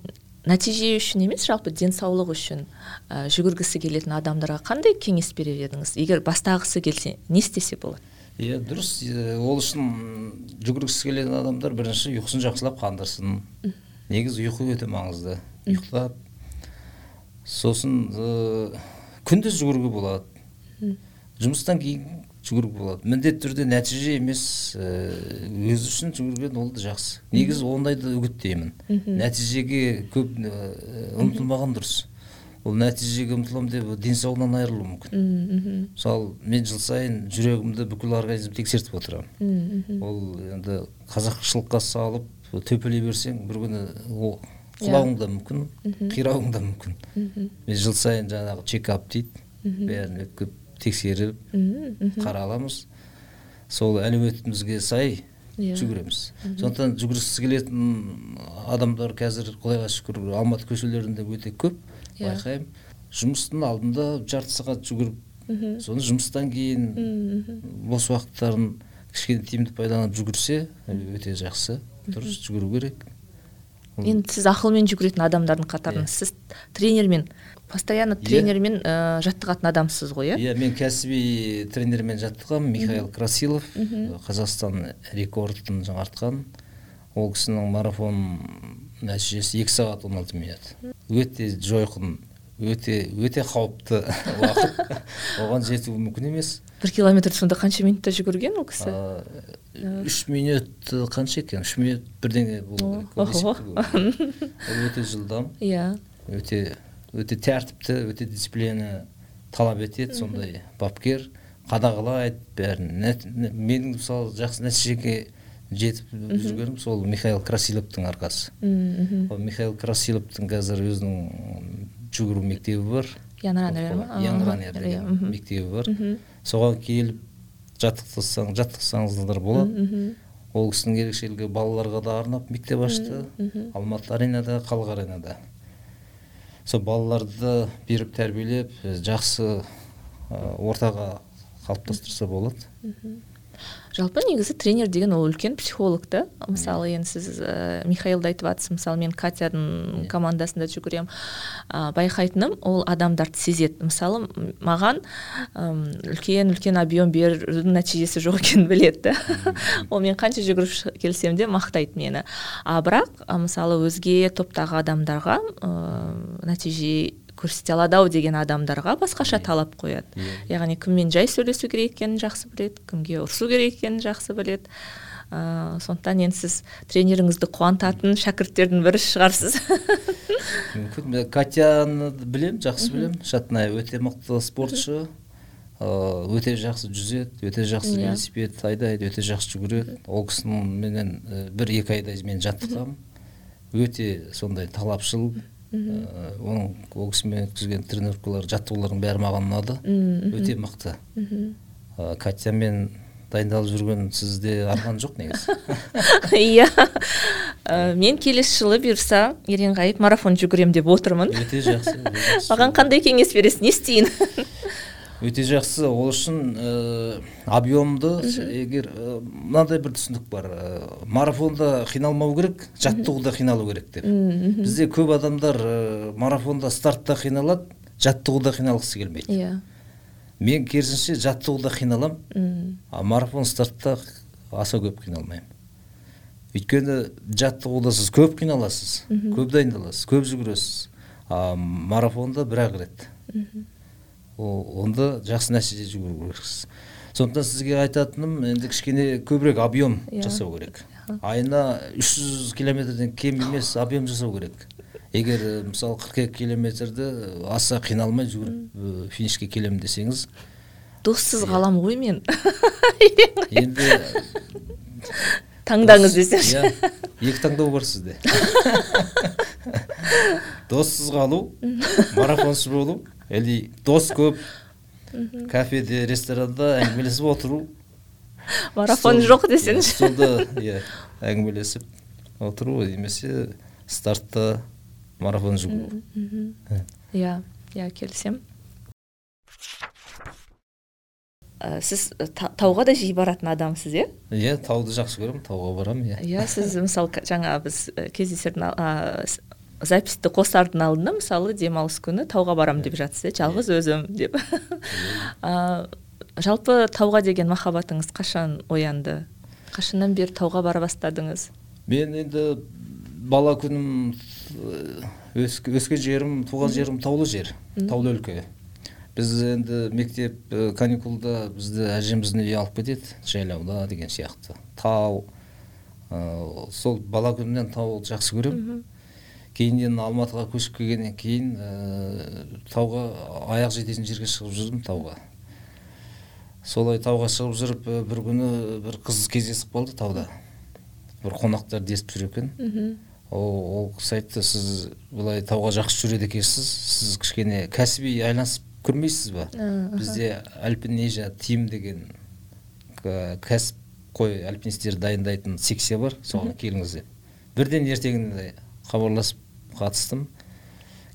нәтиже үшін емес жалпы денсаулық үшін ә, жүгіргісі келетін адамдарға қандай кеңес берер едіңіз? Егер бастағысы келсе не істесе болады? Иә дұрыс. Ол үшін жүгіргісі келетін адамдар бірінші ұйқысын жақсылап қандырсын. Негізі ұйқы өте маңызды. Ұйықтап сосын ә, күндіз жүгіруге болады. Жұмыстан кейін жүгіруге болады. Міндетті түрде нәтиже емес ә, өзі үшін жүгірген ол да жақсы. Негізі ондайды үгіттеймін нәтижеге көп ә, ұмтылмаған дұрыс. Ол нәтижеге ұмтыламын деп денсаулығынан айырылуы мүмкін. Мысалы мен жыл сайын жүрегімді бүкіл организм тексертіп отырамын. Ол енді қазақшылыққа салып төпелей берсең бір күні ол құлауың да мүмкін қирауың да мүмкін. Мен жыл сайын жаңағы чекап дейді. Бәрін өткізіп тексеріп қараламыз сол әлеуетімізге сай Иә. жүгіреміз. Сондықтан жүгіргісі келетін адамдар қазір құдайға шүкір алматы көшелерінде өте көп Иә. байқаймын. Жұмыстың алдында жарты сағат жүгіріп соны жұмыстан кейін бос уақыттарын кішкене тиімді пайдаланып жүгірсе өте жақсы. Дұрыс жүгіру керек. Енді сіз ақылмен жүгіретін адамдардың қатарында. Иә. сіз тренермен постоянно тренермен ә, жаттығатын адамсыз ғой иә? Иә мен кәсіби тренермен жаттығамын. Михаил красилов қазақстан рекордын жаңартқан ол кісінің марафон нәтижесі екі сағат он алты минут. Өте жойқын өте өте қауіпті уақыт. Оған жету мүмкін емес. Бір километр сонда қанша минутта жүгірген ол кісі? А, үш минут э, қанша екен? Үш минут бірдеңе болу керек ол өте жылдам. Иә. Өте өте тәртіпті өте дисциплина талап етеді сондай бапкер. Қадағалайды бәрін. Менің мысалы жақсы нәтижеге жетіп жүргенім сол михаил красиловтың арқасы. Ол михаил красиловтың қазір өзінің жүгіру мектебі бар. Деген мхм. мектебі бар. Соған келіп жаттықсаң жаттықсаңыздар болады. Ол кісінің ерекшелігі балаларға да арнап мектеп ашты. алматы аренада халық аренада. Сол балаларды беріп тәрбиелеп жақсы ортаға қалыптастырса болады. Жалпы негізі тренер деген ол үлкен психолог та. Мысалы енді сіз ә, михаилды айтып жатсыз мысалы мен катяның командасында жүгіремін ә, байқайтыным ол адамдарды сезеді. Мысалы маған үлкен үлкен объем берудің нәтижесі жоқ екенін біледі да. Ол мен қанша жүгіріп келсем де мақтайды мені. А бірақ мысалы өзге топтағы адамдарға ә, нәтиже көрсете алады ау деген адамдарға басқаша талап қояды. Яғни кіммен жай сөйлесу керек екенін жақсы біледі кімге ұрысу керек екенін жақсы біледі. Ыыы сондықтан енді сіз тренеріңізді қуантатын шәкірттердің бірі шығарсыз. Мүмкін катяны білемін жақсы білемін. Шатная өте мықты спортшы. Ыыы өте жақсы жүзеді өте жақсы иә. велосипед айдайды өте жақсы жүгіреді. Ол кісіменен бір екі айдай мен жаттығамын. Өте сондай талапшыл. Э, оның ол кісімен өткізген тренировкалар жаттығулардың бәрі маған ұнады. Өте мықты. Э, катямен дайындалып жүрген сізде арман жоқ негізі? Иә. Э, мен келесі жылы бұйырса еренғайып марафон жүгіремін деп отырмын. Өте жақсы. Маған қандай кеңес бересіз не істейін? өте жақсы. Ол үшін ә, объемды егер ә, мынандай бір түсінік бар. Ә, марафонда қиналмау керек жаттығуда қиналу керек деп. Бізде көп адамдар ә, марафонда стартта қиналады жаттығуда қиналғысы келмейді. Иә. Yeah. мен керісінше жаттығуда қиналамын а марафон стартта аса көп қиналмаймын. Өйткені жаттығуда сіз көп қиналасыз көп дайындаласыз көп жүгіресіз а марафонда бір ақ рет. Онда жақсы нәтиже жүгіру керексіз сондықтан сізге айтатыным енді кішкене көбірек объем yeah. Иә. жасау керек. Айына 300 километрден кем емес объем жасау керек. Егер мысалы 42 километрді аса қиналмай жүгіріп финишке келемін десеңіз доссыз қалам ғой мен. Енді таңдаңыз десеңші. иә екі таңдау бар сізде. Доссыз қалу марафоншы болу или дос көп кафеде ресторанда әңгімелесіп отыру марафон жоқ десеңші столда иә әңгімелесіп отыру немесе стартта марафон жүгіру иә иә келісемін сіз тауға да жиі баратын адамсыз иә иә тауды жақсы көремін тауға барамын иә иә сіз мысалы жаңа біз кездесердің записьті қосардың алдында мысалы демалыс күні тауға барам деп жатсыз иә жалғыз өзім деп. Жалпы тауға деген махаббатыңыз қашан оянды? Қашаннан бері тауға бара бастадыңыз? Мен енді бала күнім өскен жерім туған жерім таулы жер таулы өлке. Біз енді мектеп каникулда бізді әжеміздің үйіне алып кетеді жайлауда деген сияқты. Тау сол бала күнімнен тауды жақсы көремін. Кейіннен алматыға көшіп келгеннен кейін ә, тауға аяқ жететін жерге шығып жүрдім тауға. Солай тауға шығып жүріп бір күні бір қыз кездесіп қалды тауда. Бір қонақтар десіп жүр екен. Ол, ол кісі айтты сіз былай тауға жақсы жүреді екенсіз сіз кішкене кәсіби айналысып көрмейсіз ба? Бізде альпинежа тим деген кәсіп қой альпинистерді дайындайтын секция бар соған келіңіз деп бірден ертеңінде хабарласып қатыстым.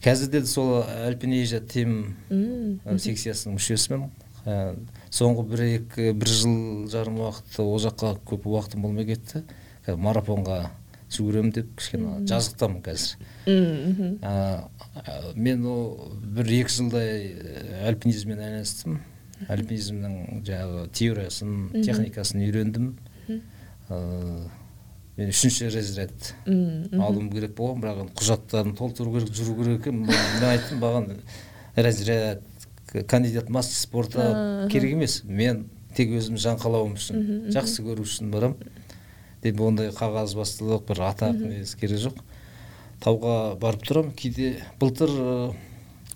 Қазір де сол альпинежа тим секциясының мүшесімін. Ә, соңғы бір екі бір жыл жарым уақыт ол жаққа көп уақытым болмай кетті. Марафонға жүгіремін деп кішкене жазықтамын қазір. Мен ол бір екі жылдай альпинизммен айналыстым. Альпинизмнің жаңағы теориясын техникасын үйрендім. Мен үшінші разряд алуым керек болған бірақ енді құжаттарын толтыру керек жүру керек екен. Мен айттым маған разряд кандидат мастер спорта керек емес. Мен тек өзім жан қалауым үшін жақсы көру үшін барамын деп ондай қағазбастылық бір атақ несі керек жоқ. Тауға барып тұрамын. Кейде былтыр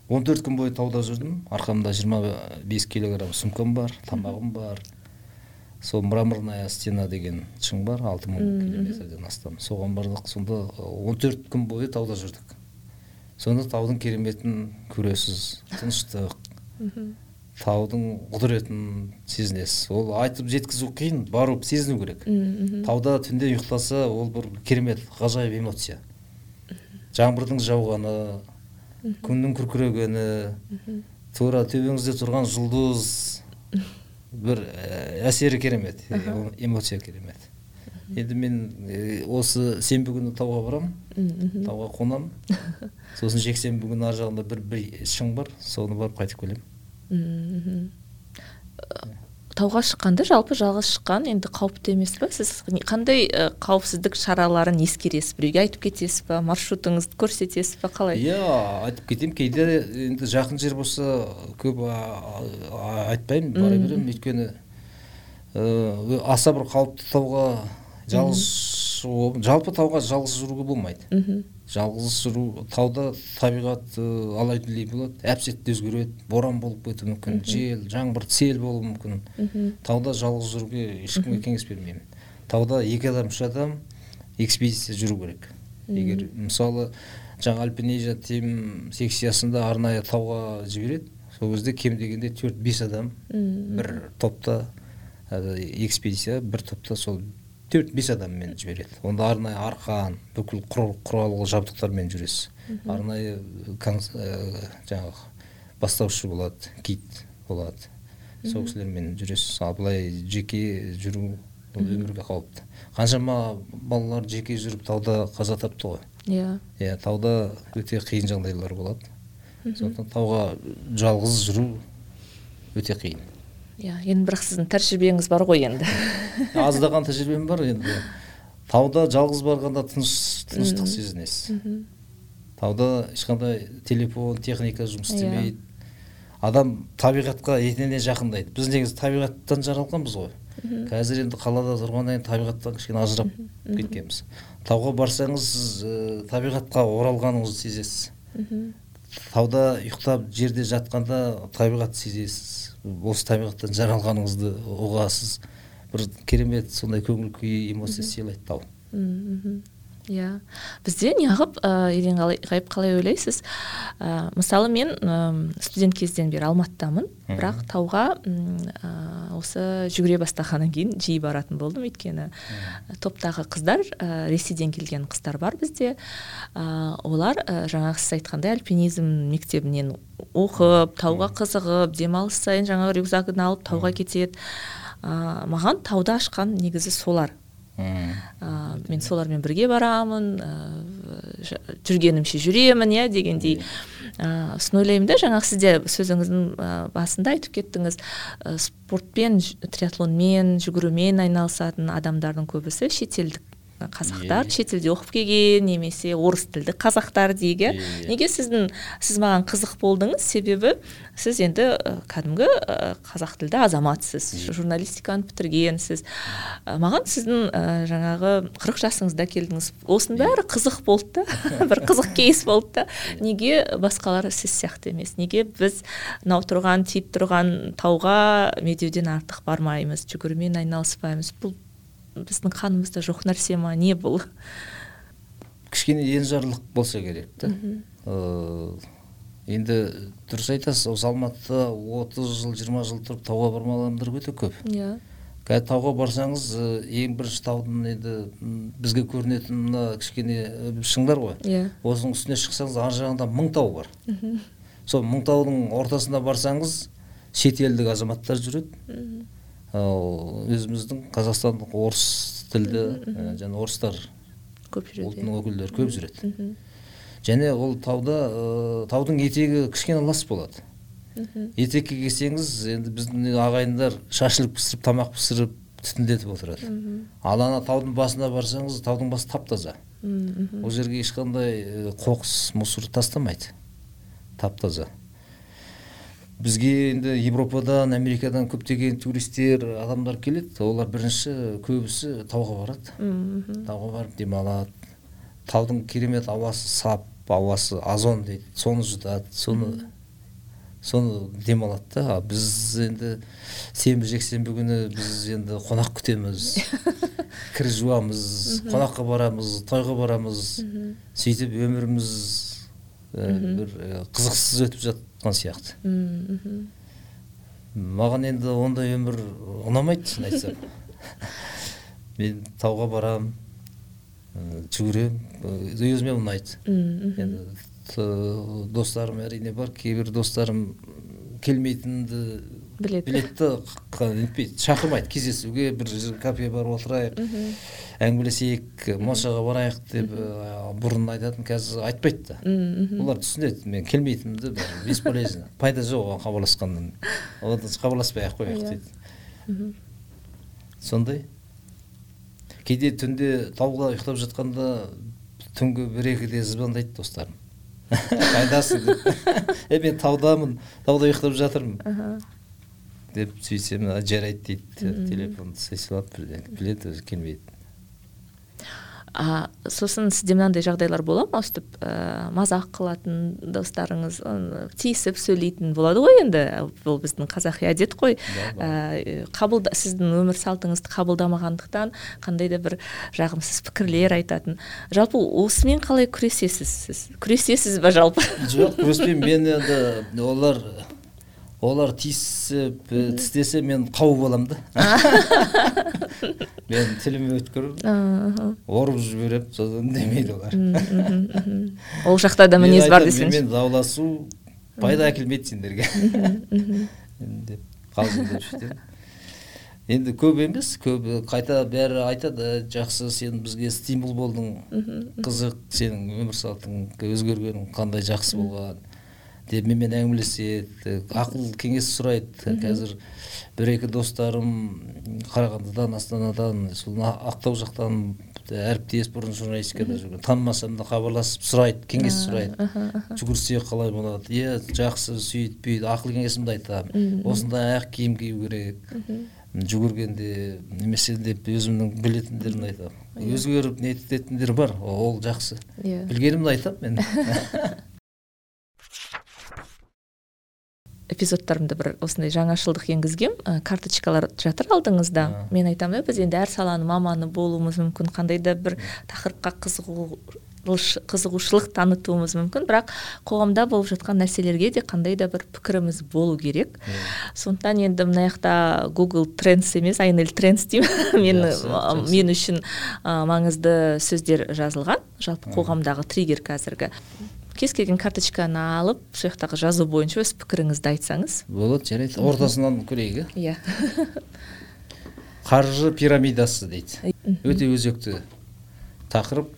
он төрт күн бойы тауда жүрдім. Арқамда жиырма бес килограмм сумкам бар тамағым бар. Сол мраморная стена деген шың бар алты мың километрден астам. Соған бардық сонда он төрт күн бойы тауда жүрдік. Сонда таудың кереметін көресіз тыныштық таудың құдіретін сезінесіз. Ол айтып жеткізу қиын барып сезіну керек. Тауда түнде ұйықтаса ол бір керемет ғажайып эмоция. Жаңбырдың жауғаны күннің күркірегені тура төбеңізде тұрған жұлдыз бір ә, әсері керемет э, эмоция керемет. Енді мен э, осы сенбі күні тауға барамын тауға қонамын сосын жексенбі күні ар жағында бір бір шың бар соны барып қайтып келемін. Тауға шыққанда жалпы жалғыз шыққан енді қауіпті емес па сіз қандай қауіпсіздік шараларын ескересіз? Біреуге айтып кетесіз ба маршрутыңызды көрсетесіз ба қалай? Иә айтып кетемін. Кейде енді жақын жер болса көп айтпаймын. Бара беремін. Өйткені ә, аса бір қауіпті тауға жалғыз жалпы тауға жалғыз жүруге болмайды. Мхм жалғыз жүру тауда табиғат алай дүлей болады. Әп сәтте өзгереді. Боран болып кетуі мүмкін. Жел жаңбыр сел болуы мүмкін. Тауда жалғыз жүруге ешкімге кеңес бермеймін. Тауда екі адам үш адам экспедиция жүру керек. Егер мысалы жаңа альпинизия тим секциясында арнайы тауға жібереді сол кезде кем дегенде төрт бес адам бір топта экспедиция бір топта сол төрт бес адаммен жібереді онда арнайы арқан бүкіл құрал жабдықтармен жүресіз. Арнайы ә, жаңағы бастаушы болады гид болады. Сол кісілермен жүресіз. Ал былай жеке жүру ол өмірге қауіпті. Қаншама балалар жеке жүріп тауда қаза тапты ғой. Иә. Иә тауда өте қиын жағдайлар болады. Сондықтан тауға жалғыз жүру өте қиын. Иә енді бірақ сіздің тәжірибеңіз бар ғой енді. Аздаған тәжірибем бар енді. Тауда жалғыз барғанда тыныш тыныштық сезінесіз. Тауда ешқандай телефон техника жұмыс иә. істемейді. Адам табиғатқа етене жақындайды. Біз негізі табиғаттан жаралғанбыз ғой. Қазір енді қалада тұрғаннан кейін табиғаттан кішкене ажырап кеткенбіз. Тауға барсаңыз ә, табиғатқа оралғаныңызды сезесіз. Тауда ұйықтап жерде жатқанда табиғатты сезесіз. Осы табиғаттан жаралғаныңызды ұғасыз. Бір керемет сондай көңіл күй эмоция сыйлайды тау. Иә. Бізде неғып ә, елең ғайып қалай ойлайсыз? Ә, мысалы мен ә, студент кезден бері алматыдамын. Бірақ тауға ә, осы жүгіре бастағаннан кейін жиі баратын болдым. Өйткені топтағы қыздар ә, ресейден келген қыздар бар бізде. Ә, олар ә, жаңағы сіз айтқандай альпинизм мектебінен оқып тауға қызығып демалыс сайын жаңағы рюкзагын алып тауға кетеді. Ә, маған тауды ашқан негізі солар. Ә, мен солармен бірге барамын ә, жүргенімше жүремін иә дегендей. Ә, сосын ойлаймын да жаңағы сіз де сөзіңіздің басында айтып кеттіңіз ә, спортпен триатлонмен жүгірумен айналысатын адамдардың көбісі шетелдік қазақтар шетелде оқып келген немесе орыс тілді қазақтар дейік иә неге сіздің сіз маған қызық болдыңыз? Себебі сіз енді кәдімгі қазақ тілді азаматсыз. Журналистиканы бітіргенсіз. Маған сіздің жаңағы қырық жасыңызда келдіңіз. Осының бәрі қызық болды да. Бір қызық кейс болды да. Неге басқалар сіз сияқты емес? Неге біз мынау тұрған тиіп тұрған тауға медеуден артық бармаймыз жүгірумен айналыспаймыз? Бұл біздің қанымызда жоқ нәрсе ма не бұл. Кішкене енжарлық болса керек та. Енді дұрыс айтасыз осы алматыда отыз жыл жиырма жыл тұрып тауға бармаған адамдар өте көп. Иә. Қазір тауға барсаңыз ең бірінші таудың енді бізге көрінетін мына кішкене шыңдар ғой. Иә. Осының үстіне шықсаңыз ар жағында мың тау бар. Сол мың таудың ортасына барсаңыз шетелдік азаматтар жүреді. Ал өзіміздің қазақстандық орыс тілді және орыстар көп жүреді. ұлтының өкілдері көп жүреді. Және ол тауда ә, таудың етегі кішкене лас болады. Етекке келсеңіз енді біздің ағайындар шашылып пісіріп тамақ пісіріп түтіндетіп отырады. Ал ана таудың басына барсаңыз таудың басы тап таза ол жерге ешқандай қоқыс мусор тастамайды. Тап таза бізге енді европадан америкадан көптеген туристер адамдар келеді. Олар бірінші көбісі тауға барады. Тауға барып демалады. Таудың керемет ауасы сап ауасы озон дейді. Соны жұтады соны соны демалады да. Біз енді сенбі жексенбі күні біз енді қонақ күтеміз. Кір жуамыз қонаққа барамыз тойға барамыз. Сөйтіп өміріміз бір қызықсыз өтіп жатады жатқан сияқты. Маған енді ондай өмір ұнамайды шын айтсам. Мен тауға барам жүгіремін өзіме ұнайды. Енді достарым әрине бар кейбір достарым келмейтінді біледі. Біледі да нетпейді шақырмайды кездесуге бір кафеге барып отырайық әңгімелесейік моншаға барайық деп бұрын айтатын қазір айтпайды да. Олар түсінеді мен келмейтінімді бесполезно пайда жоқ оған хабарласқаннан. Одан хабарласпай ақ қояйық иә. дейді. Сондай. Кейде түнде тауда ұйықтап жатқанда түнгі бір екіде звондайды достарым. Қайдасың деп. Е мен таудамын тауда ұйықтап жатырмын. Деп сөйтсем жарайды дейді. Телефонды істей салады бірден біледі өзі келмейді. А сосын сізде мынандай жағдайлар бола ма? Өстіп ә, мазақ қылатын достарыңыз тиісіп сөйлейтін болады ғой енді? Бұл біздің қазақи әдет қой. Ә, қабылда сіздің өмір салтыңызды қабылдамағандықтан қандай да бір жағымсыз пікірлер айтатын. Жалпы осымен қалай күресесіз сіз? Күресесіз ба жалпы? Жоқ күреспеймін мен енді олар олар тиісіп тістесе мен қауіп боламын да. Мен тілім өткір ұрып жіберемін содан үндемейді олар. Ол жақта да мінез бар десеңші. Менімен дауласу пайда әкелмейді сендерге деп қалжыңдап енді көп емес көп қайта бәрі айтады жақсы сен бізге стимул болдың қызық сенің өмір салтың өзгерген қандай жақсы болған деп менімен әңгімелеседі ақыл кеңес сұрайды. Қазір бір екі достарым қарағандыдан астанадан сол ақтау жақтан әріптес бұрын журналистикада жүрген. Танымасам да хабарласып сұрайды кеңес сұрайды. жүгірсек қалай болады? Иә жақсы сөйт бүйт ақыл кеңесімді айтамын. Осындай аяқ киім кию керек. Жүгіргенде немесе деп өзімнің білетіндерімді айтамын. Өзгеріп нететіндер бар ол жақсы. Иә. Білгенімді айтамын мен. эпизодтарымда бір осындай жаңашылдық енгізгем. Ә, карточкалар жатыр алдыңызда. Мен айтамын біз енді әр саланың маманы болуымыз мүмкін қандай да бір тақырыпқа қызығу қызығушылық танытуымыз мүмкін. Бірақ қоғамда болып жатқан нәрселерге де қандай да бір пікіріміз болу керек. Сондықтан енді мына жақта google трендс емес айнель трендс деймін. Мен мен үшін маңызды сөздер жазылған. Жалпы қоғамдағы триггер қазіргі. Кез келген карточканы алып сол жақтағы жазу бойынша өз пікіріңізді айтсаңыз. Болады жарайды. Ортасынан көрейік иә. Қаржы пирамидасы дейді. Өте өзекті тақырып.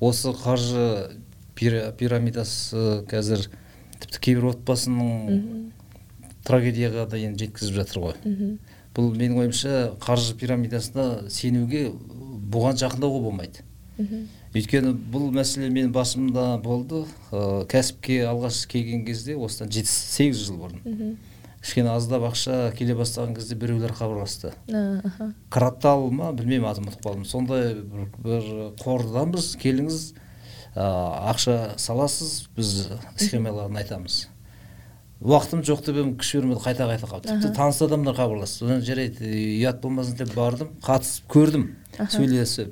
Осы қаржы пирамидасы қазір тіпті кейбір отбасының трагедияға дейін жеткізіп жатыр ғой. Бұл менің ойымша қаржы пирамидасына сенуге бұған жақындауға болмайды. Өйткені бұл мәселе менің басымда болды. Ә, кәсіпке алғаш келген кезде осыдан жеті сегіз жыл бұрын. Кішкене аздап ақша келе бастаған кезде біреулер хабарласты. Кратал ма білмеймін атын ұмытып қалдым. Сондай бір, бір қорданбыз келіңіз ә, ақша саласыз біз схемаларын айтамыз. Уақытым жоқ деп едім күш бермеді қайта қайта қалды. Тіпті таныс адамдар хабарласты. Содан жарайды ұят болмасын деп бардым қатысып көрдім. Сөйлесіп.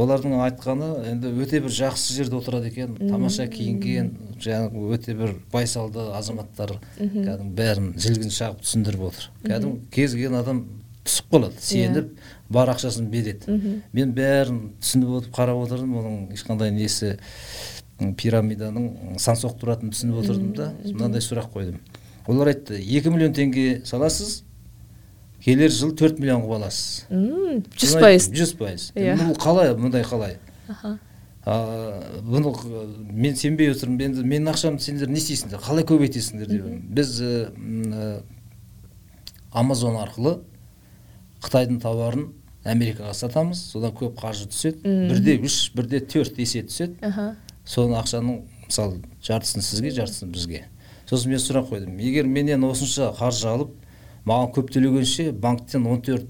Олардың айтқаны енді өте бір жақсы жерде отырады екен. Тамаша киінген жаңағы өте бір байсалды азаматтар кәдімгі бәрін жілгін шағып түсіндіріп отыр. Кәдімгі кез келген адам түсіп қалады сеніп бар ақшасын береді. Мен бәрін түсініп отырып қарап отырдым оның ешқандай несі пирамиданың сан соқтыратынын түсініп отырдым да мынандай сұрақ қойдым. Олар айтты екі миллион теңге саласыз келер жылы төрт миллион қылып аласыз жүз пайыз. жүз пайыз. Иә. Бұл қалай мындай қалай? Бұны мен сенбей отырмын енді менің ақшамды сендер не істейсіңдер? Қалай көбейтесіңдер деп біз амазон арқылы қытайдың тауарын америкаға сатамыз. Содан көп қаржы түседі. Бірде үш бірде төрт есе түседі. Соны ақшаның мысалы жартысын сізге жартысын бізге. Сосын мен сұрақ қойдым. Егер менен осынша қаржы алып маған көп төлегенше банктен он төрт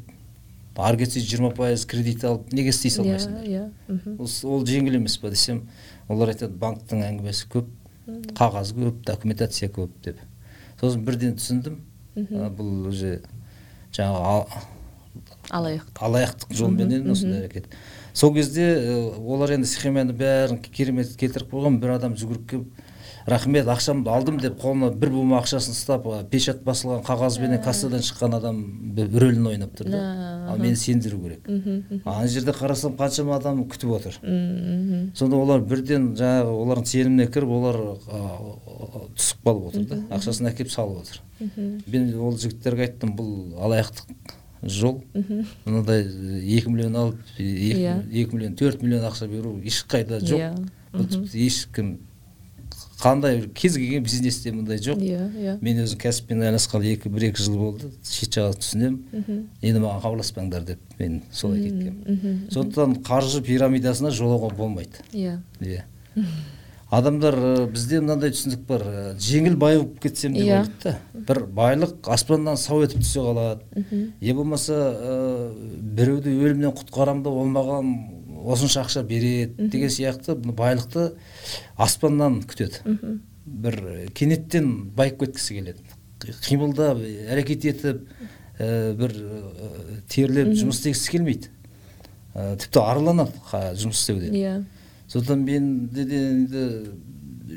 ары кетсе жиырма пайыз кредит алып неге істей салмайсыңдар иә иә ол жеңіл емес па десем олар айтады банктың әңгімесі көп қағаз көп документация көп деп. Сосын бірден түсіндім. Бұл уже жаңағы алаяқтық. алаяқтық жолменен осындай әрекет. Сол кезде олар енді схеманы бәрін керемет келтіріп қойған бір адам жүгіріп келіп рахмет ақшамды алдым деп қолына бір бума ақшасын ұстап печать басылған қағазбенен кассадан шыққан адам рөлін ойнап тұр да ал мені сендіру керек. Ана жерде қарасам қаншама адам күтіп отыр. Сонда олар бірден жаңағы олардың сеніміне кіріп олар түсіп қалып отыр да ақшасын әкеліп салып отыр. Мен ол жігіттерге айттым бұл алаяқтық жол. Мынадай екі миллион алып екі миллион төрт миллион ақша беру ешқайда жоқ. Бұл тіпті ешкім қандай кез келген бизнесте мындай жоқ. Иә иә. Мен өзім кәсіппен айналысқалы екі бір екі жыл болды. Шет жағын түсінемін. Енді маған хабарласпаңдар деп мен солай кеткенмін. сондықтан қаржы пирамидасына жолауға болмайды. Иә. Иә. Адамдар бізде мынандай түсінік бар. Жеңіл бай болып кетсем деп ойлайды да. бір байлық аспаннан сау етіп түсе қалады. Не болмаса біреуді өлімнен құтқарамын да ол маған осынша ақша береді деген сияқты байлықты аспаннан күтеді. Бір кенеттен байып кеткісі келеді. Қимылдап әрекет етіп ә, бір ә, терлеп жұмыс істегісі келмейді. Ә, тіпті арланады жұмыс істеуден иә. Сондықтан мен де енді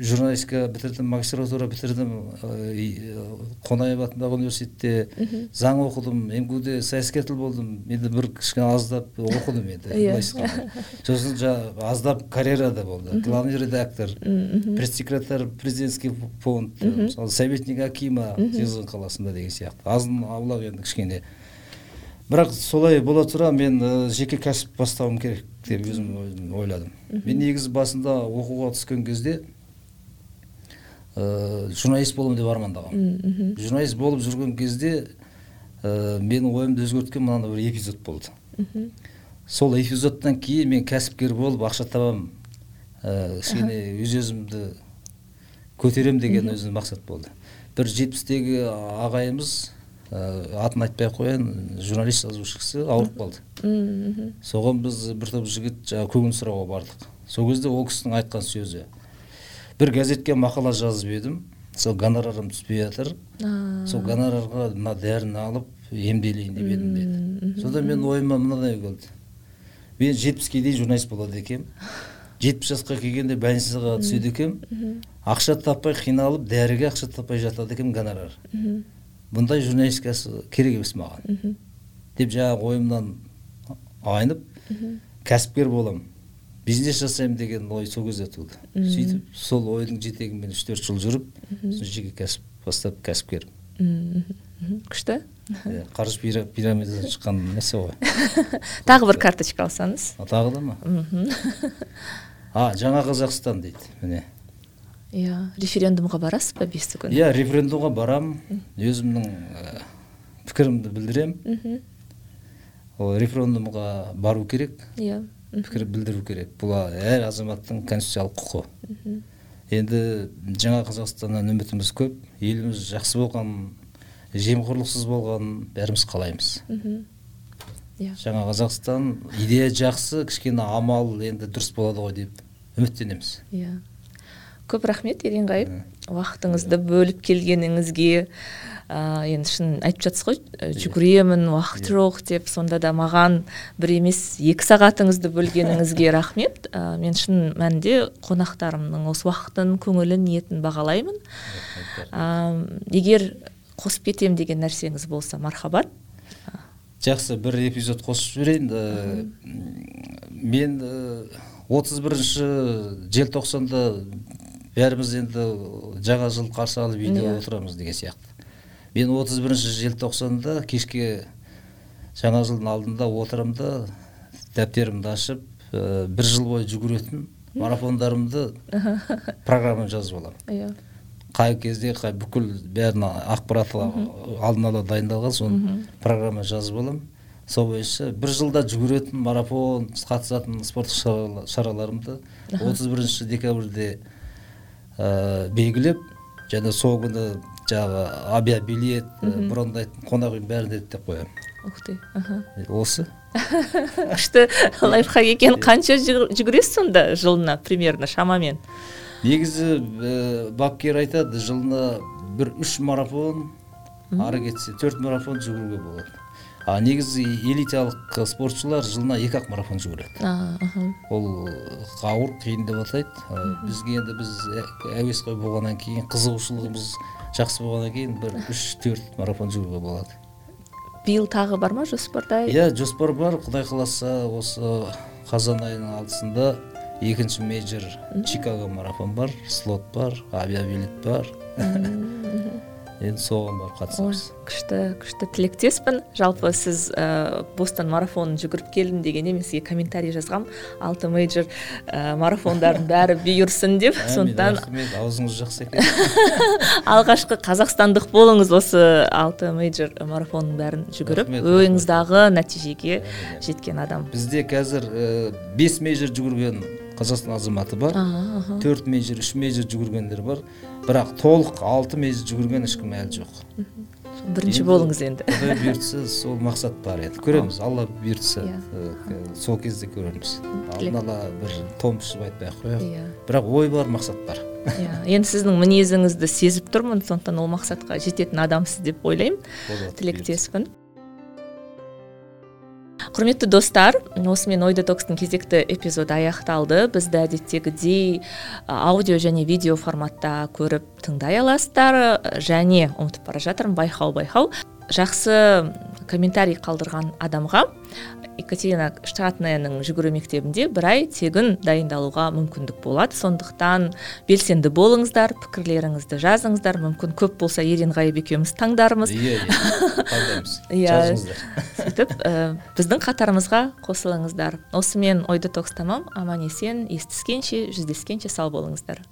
журналистика бітірдім магистратура бітірдім қонаев атындағы университетте заң оқыдым мгуде саясаткер болдым енді бір кішкене аздап оқыдым енді иә. сосын аздап карьерада болды главный редактор пресс секретарь президентский фонд мысалы советник акима жезқазған қаласында деген сияқты. Азын аулақ енді кішкене. Бірақ солай бола тұра мен жеке кәсіп бастауым керек деп өзім ойладым. Мен негізі басында оқуға түскен кезде ә, журналист боламын деп армандағанмын журналист болып жүрген кезде ә, менің ойымды өзгерткен мынандай бір эпизод болды. Сол эпизодтан кейін мен кәсіпкер болып ақша табамын ә, кішкене өз өзімді көтеремін деген өзім мақсат болды. Бір жетпістегі ағайымыз ә, атын айтпай ақ қояйын журналист жазушы кісі ауырып қалды. Соған біз бір топ жігіт жаңағы көңіл сұрауға бардық. Сол кезде ол кісінің айтқан сөзі бір газетке мақала жазып едім. Сол гонорарым түспей жатыр. Сол гонорарға мына дәріні алып емделейін деп едім деді. Сонда мен ойыма мынадай келді мен жетпіске дейін журналист болады екенмін жетпіс жасқа келгенде больницаға түседі екенмін ақша таппай қиналып дәріге ақша таппай жатады екенмін гонорар. Бұндай журналистикасы керек емес маған. Деп жаңағы ойымнан айнып кәсіпкер боламын бизнес жасаймын деген ой сол кезде туды. Сөйтіп сол ойдың жетегімен үш төрт жыл жүріп сосын жеке кәсіп бастап кәсіпкер күшті? Иә қаржы пирамидадан шыққан нәрсе ғой. Тағы бір карточка алсаңыз. Тағы да ма? А жаңа қазақстан дейді міне. Иә референдумға барасыз ба бесті күні? Иә референдумға барамын өзімнің пікірімді білдіремін. Ол референдумға бару керек. Иә. Пікір білдіру керек. Бұл әр азаматтың конституциялық құқы. Енді жаңа қазақстаннан үмітіміз көп еліміз жақсы болған жемқорлықсыз болғанын бәріміз қалаймыз. Иә. Жаңа қазақстан идея жақсы кішкене амал енді дұрыс болады ғой деп үміттенеміз. Иә. Көп рахмет еренғайып уақытыңызды бөліп келгеніңізге ә, енді шын айтып жатсыз ғой жүгіремін уақыт жоқ деп сонда да маған бір емес екі сағатыңызды бөлгеніңізге рахмет. Ә, мен шын мәнінде қонақтарымның осы уақытын көңілін ниетін бағалаймын. Ә, егер қосып кетем деген нәрсеңіз болса мархабат. Жақсы бір эпизод қосып жіберейін. Мен отыз бірінші желтоқсанда бәріміз енді жаңа жыл қарсы алып үйде отырамыз деген сияқты. Мен 31 бірінші желтоқсанда кешке жаңа жылдың алдында отырамын да дәптерімді ашып ә, бір жыл бойы жүгіретін марафондарымды программа жазып аламын. Иә. Қай кезде қай бүкіл бәрін ақпарат алдын ала дайындалған соны программа жазып аламын. Сол бойынша бір жылда жүгіретін марафон қатысатын спорттық шараларымды отыз бірінші декабрьде ә, белгілеп және сол күні жаңағы авиабилет брондайтын қонақ үйдің бәрін реттеп қоямын ух ты осы? Күшті лайфхак екен? Қанша жүгіресіз сонда жылына примерно шамамен? Негізі ә, бапкер айтады жылына бір үш марафон ары кетсе төрт марафон жүгіруге болады. А негізі элиталық спортшылар жылына екі ақ марафон жүгіреді. Ол ауыр қиын деп атайды. Бізге енді біз әуесқой болғаннан кейін қызығушылығымыз жақсы болғаннан кейін бір үш төрт марафон жүгіруге болады. Биыл тағы бар ма жоспарда? Иә жоспар бар. Құдай қаласа осы қазан айының алтысында екінші мейджор чикаго марафон бар слот бар авиабилет бар. Енді соған барып қатысамыз. Күшті күшті. Тілектеспін. Жалпы сіз ә, бостон марафонын жүгіріп келдім дегенде мен сізге комментарий жазғам. Алты мейджор ә, марафондардың бәрі бұйырсын деп. Сондықтан рахмет. Аузыңыз жақсы екен. Алғашқы қазақстандық болыңыз осы алты мейджор марафонның бәрін жүгіріп. Ойыңыздағы нәтижеге жеткен адам. Бізде қазір бес мейджор жүгірген қазақстан азаматы бар. Төрт мейджор үш мейджор жүгіргендер бар. Бірақ толық алты мейджор жүгірген ешкім әлі жоқ. Бірінші болыңыз енді. Құдай бұйыртса сол мақсат бар енді көреміз алла бұйыртса сол кезде көреміз. Алдын ала бір том пішіп айтпай ақ қояйық. Иә. Бірақ ой бар мақсат бар. Иә. Енді сіздің мінезіңізді сезіп тұрмын сондықтан ол мақсатқа жететін адамсыз деп ойлаймын. Тілектеспін құрметті достар осымен ой детокстың кезекті эпизоды аяқталды. Бізді әдеттегідей аудио және видео форматта көріп тыңдай аласыздар. Және ұмытып бара жатырмын. Байқау байқау. Жақсы комментарий қалдырған адамға екатерина штатныяның жүгіру мектебінде бір ай тегін дайындалуға мүмкіндік болады. Сондықтан белсенді болыңыздар пікірлеріңізді жазыңыздар. Мүмкін көп болса еренғайып екеуміз таңдармыз. Иә иә иә сөйтіп біздің қатарымызға қосылыңыздар. Осымен ой детокс тамам аман есен естіскенше жүздескенше сау болыңыздар.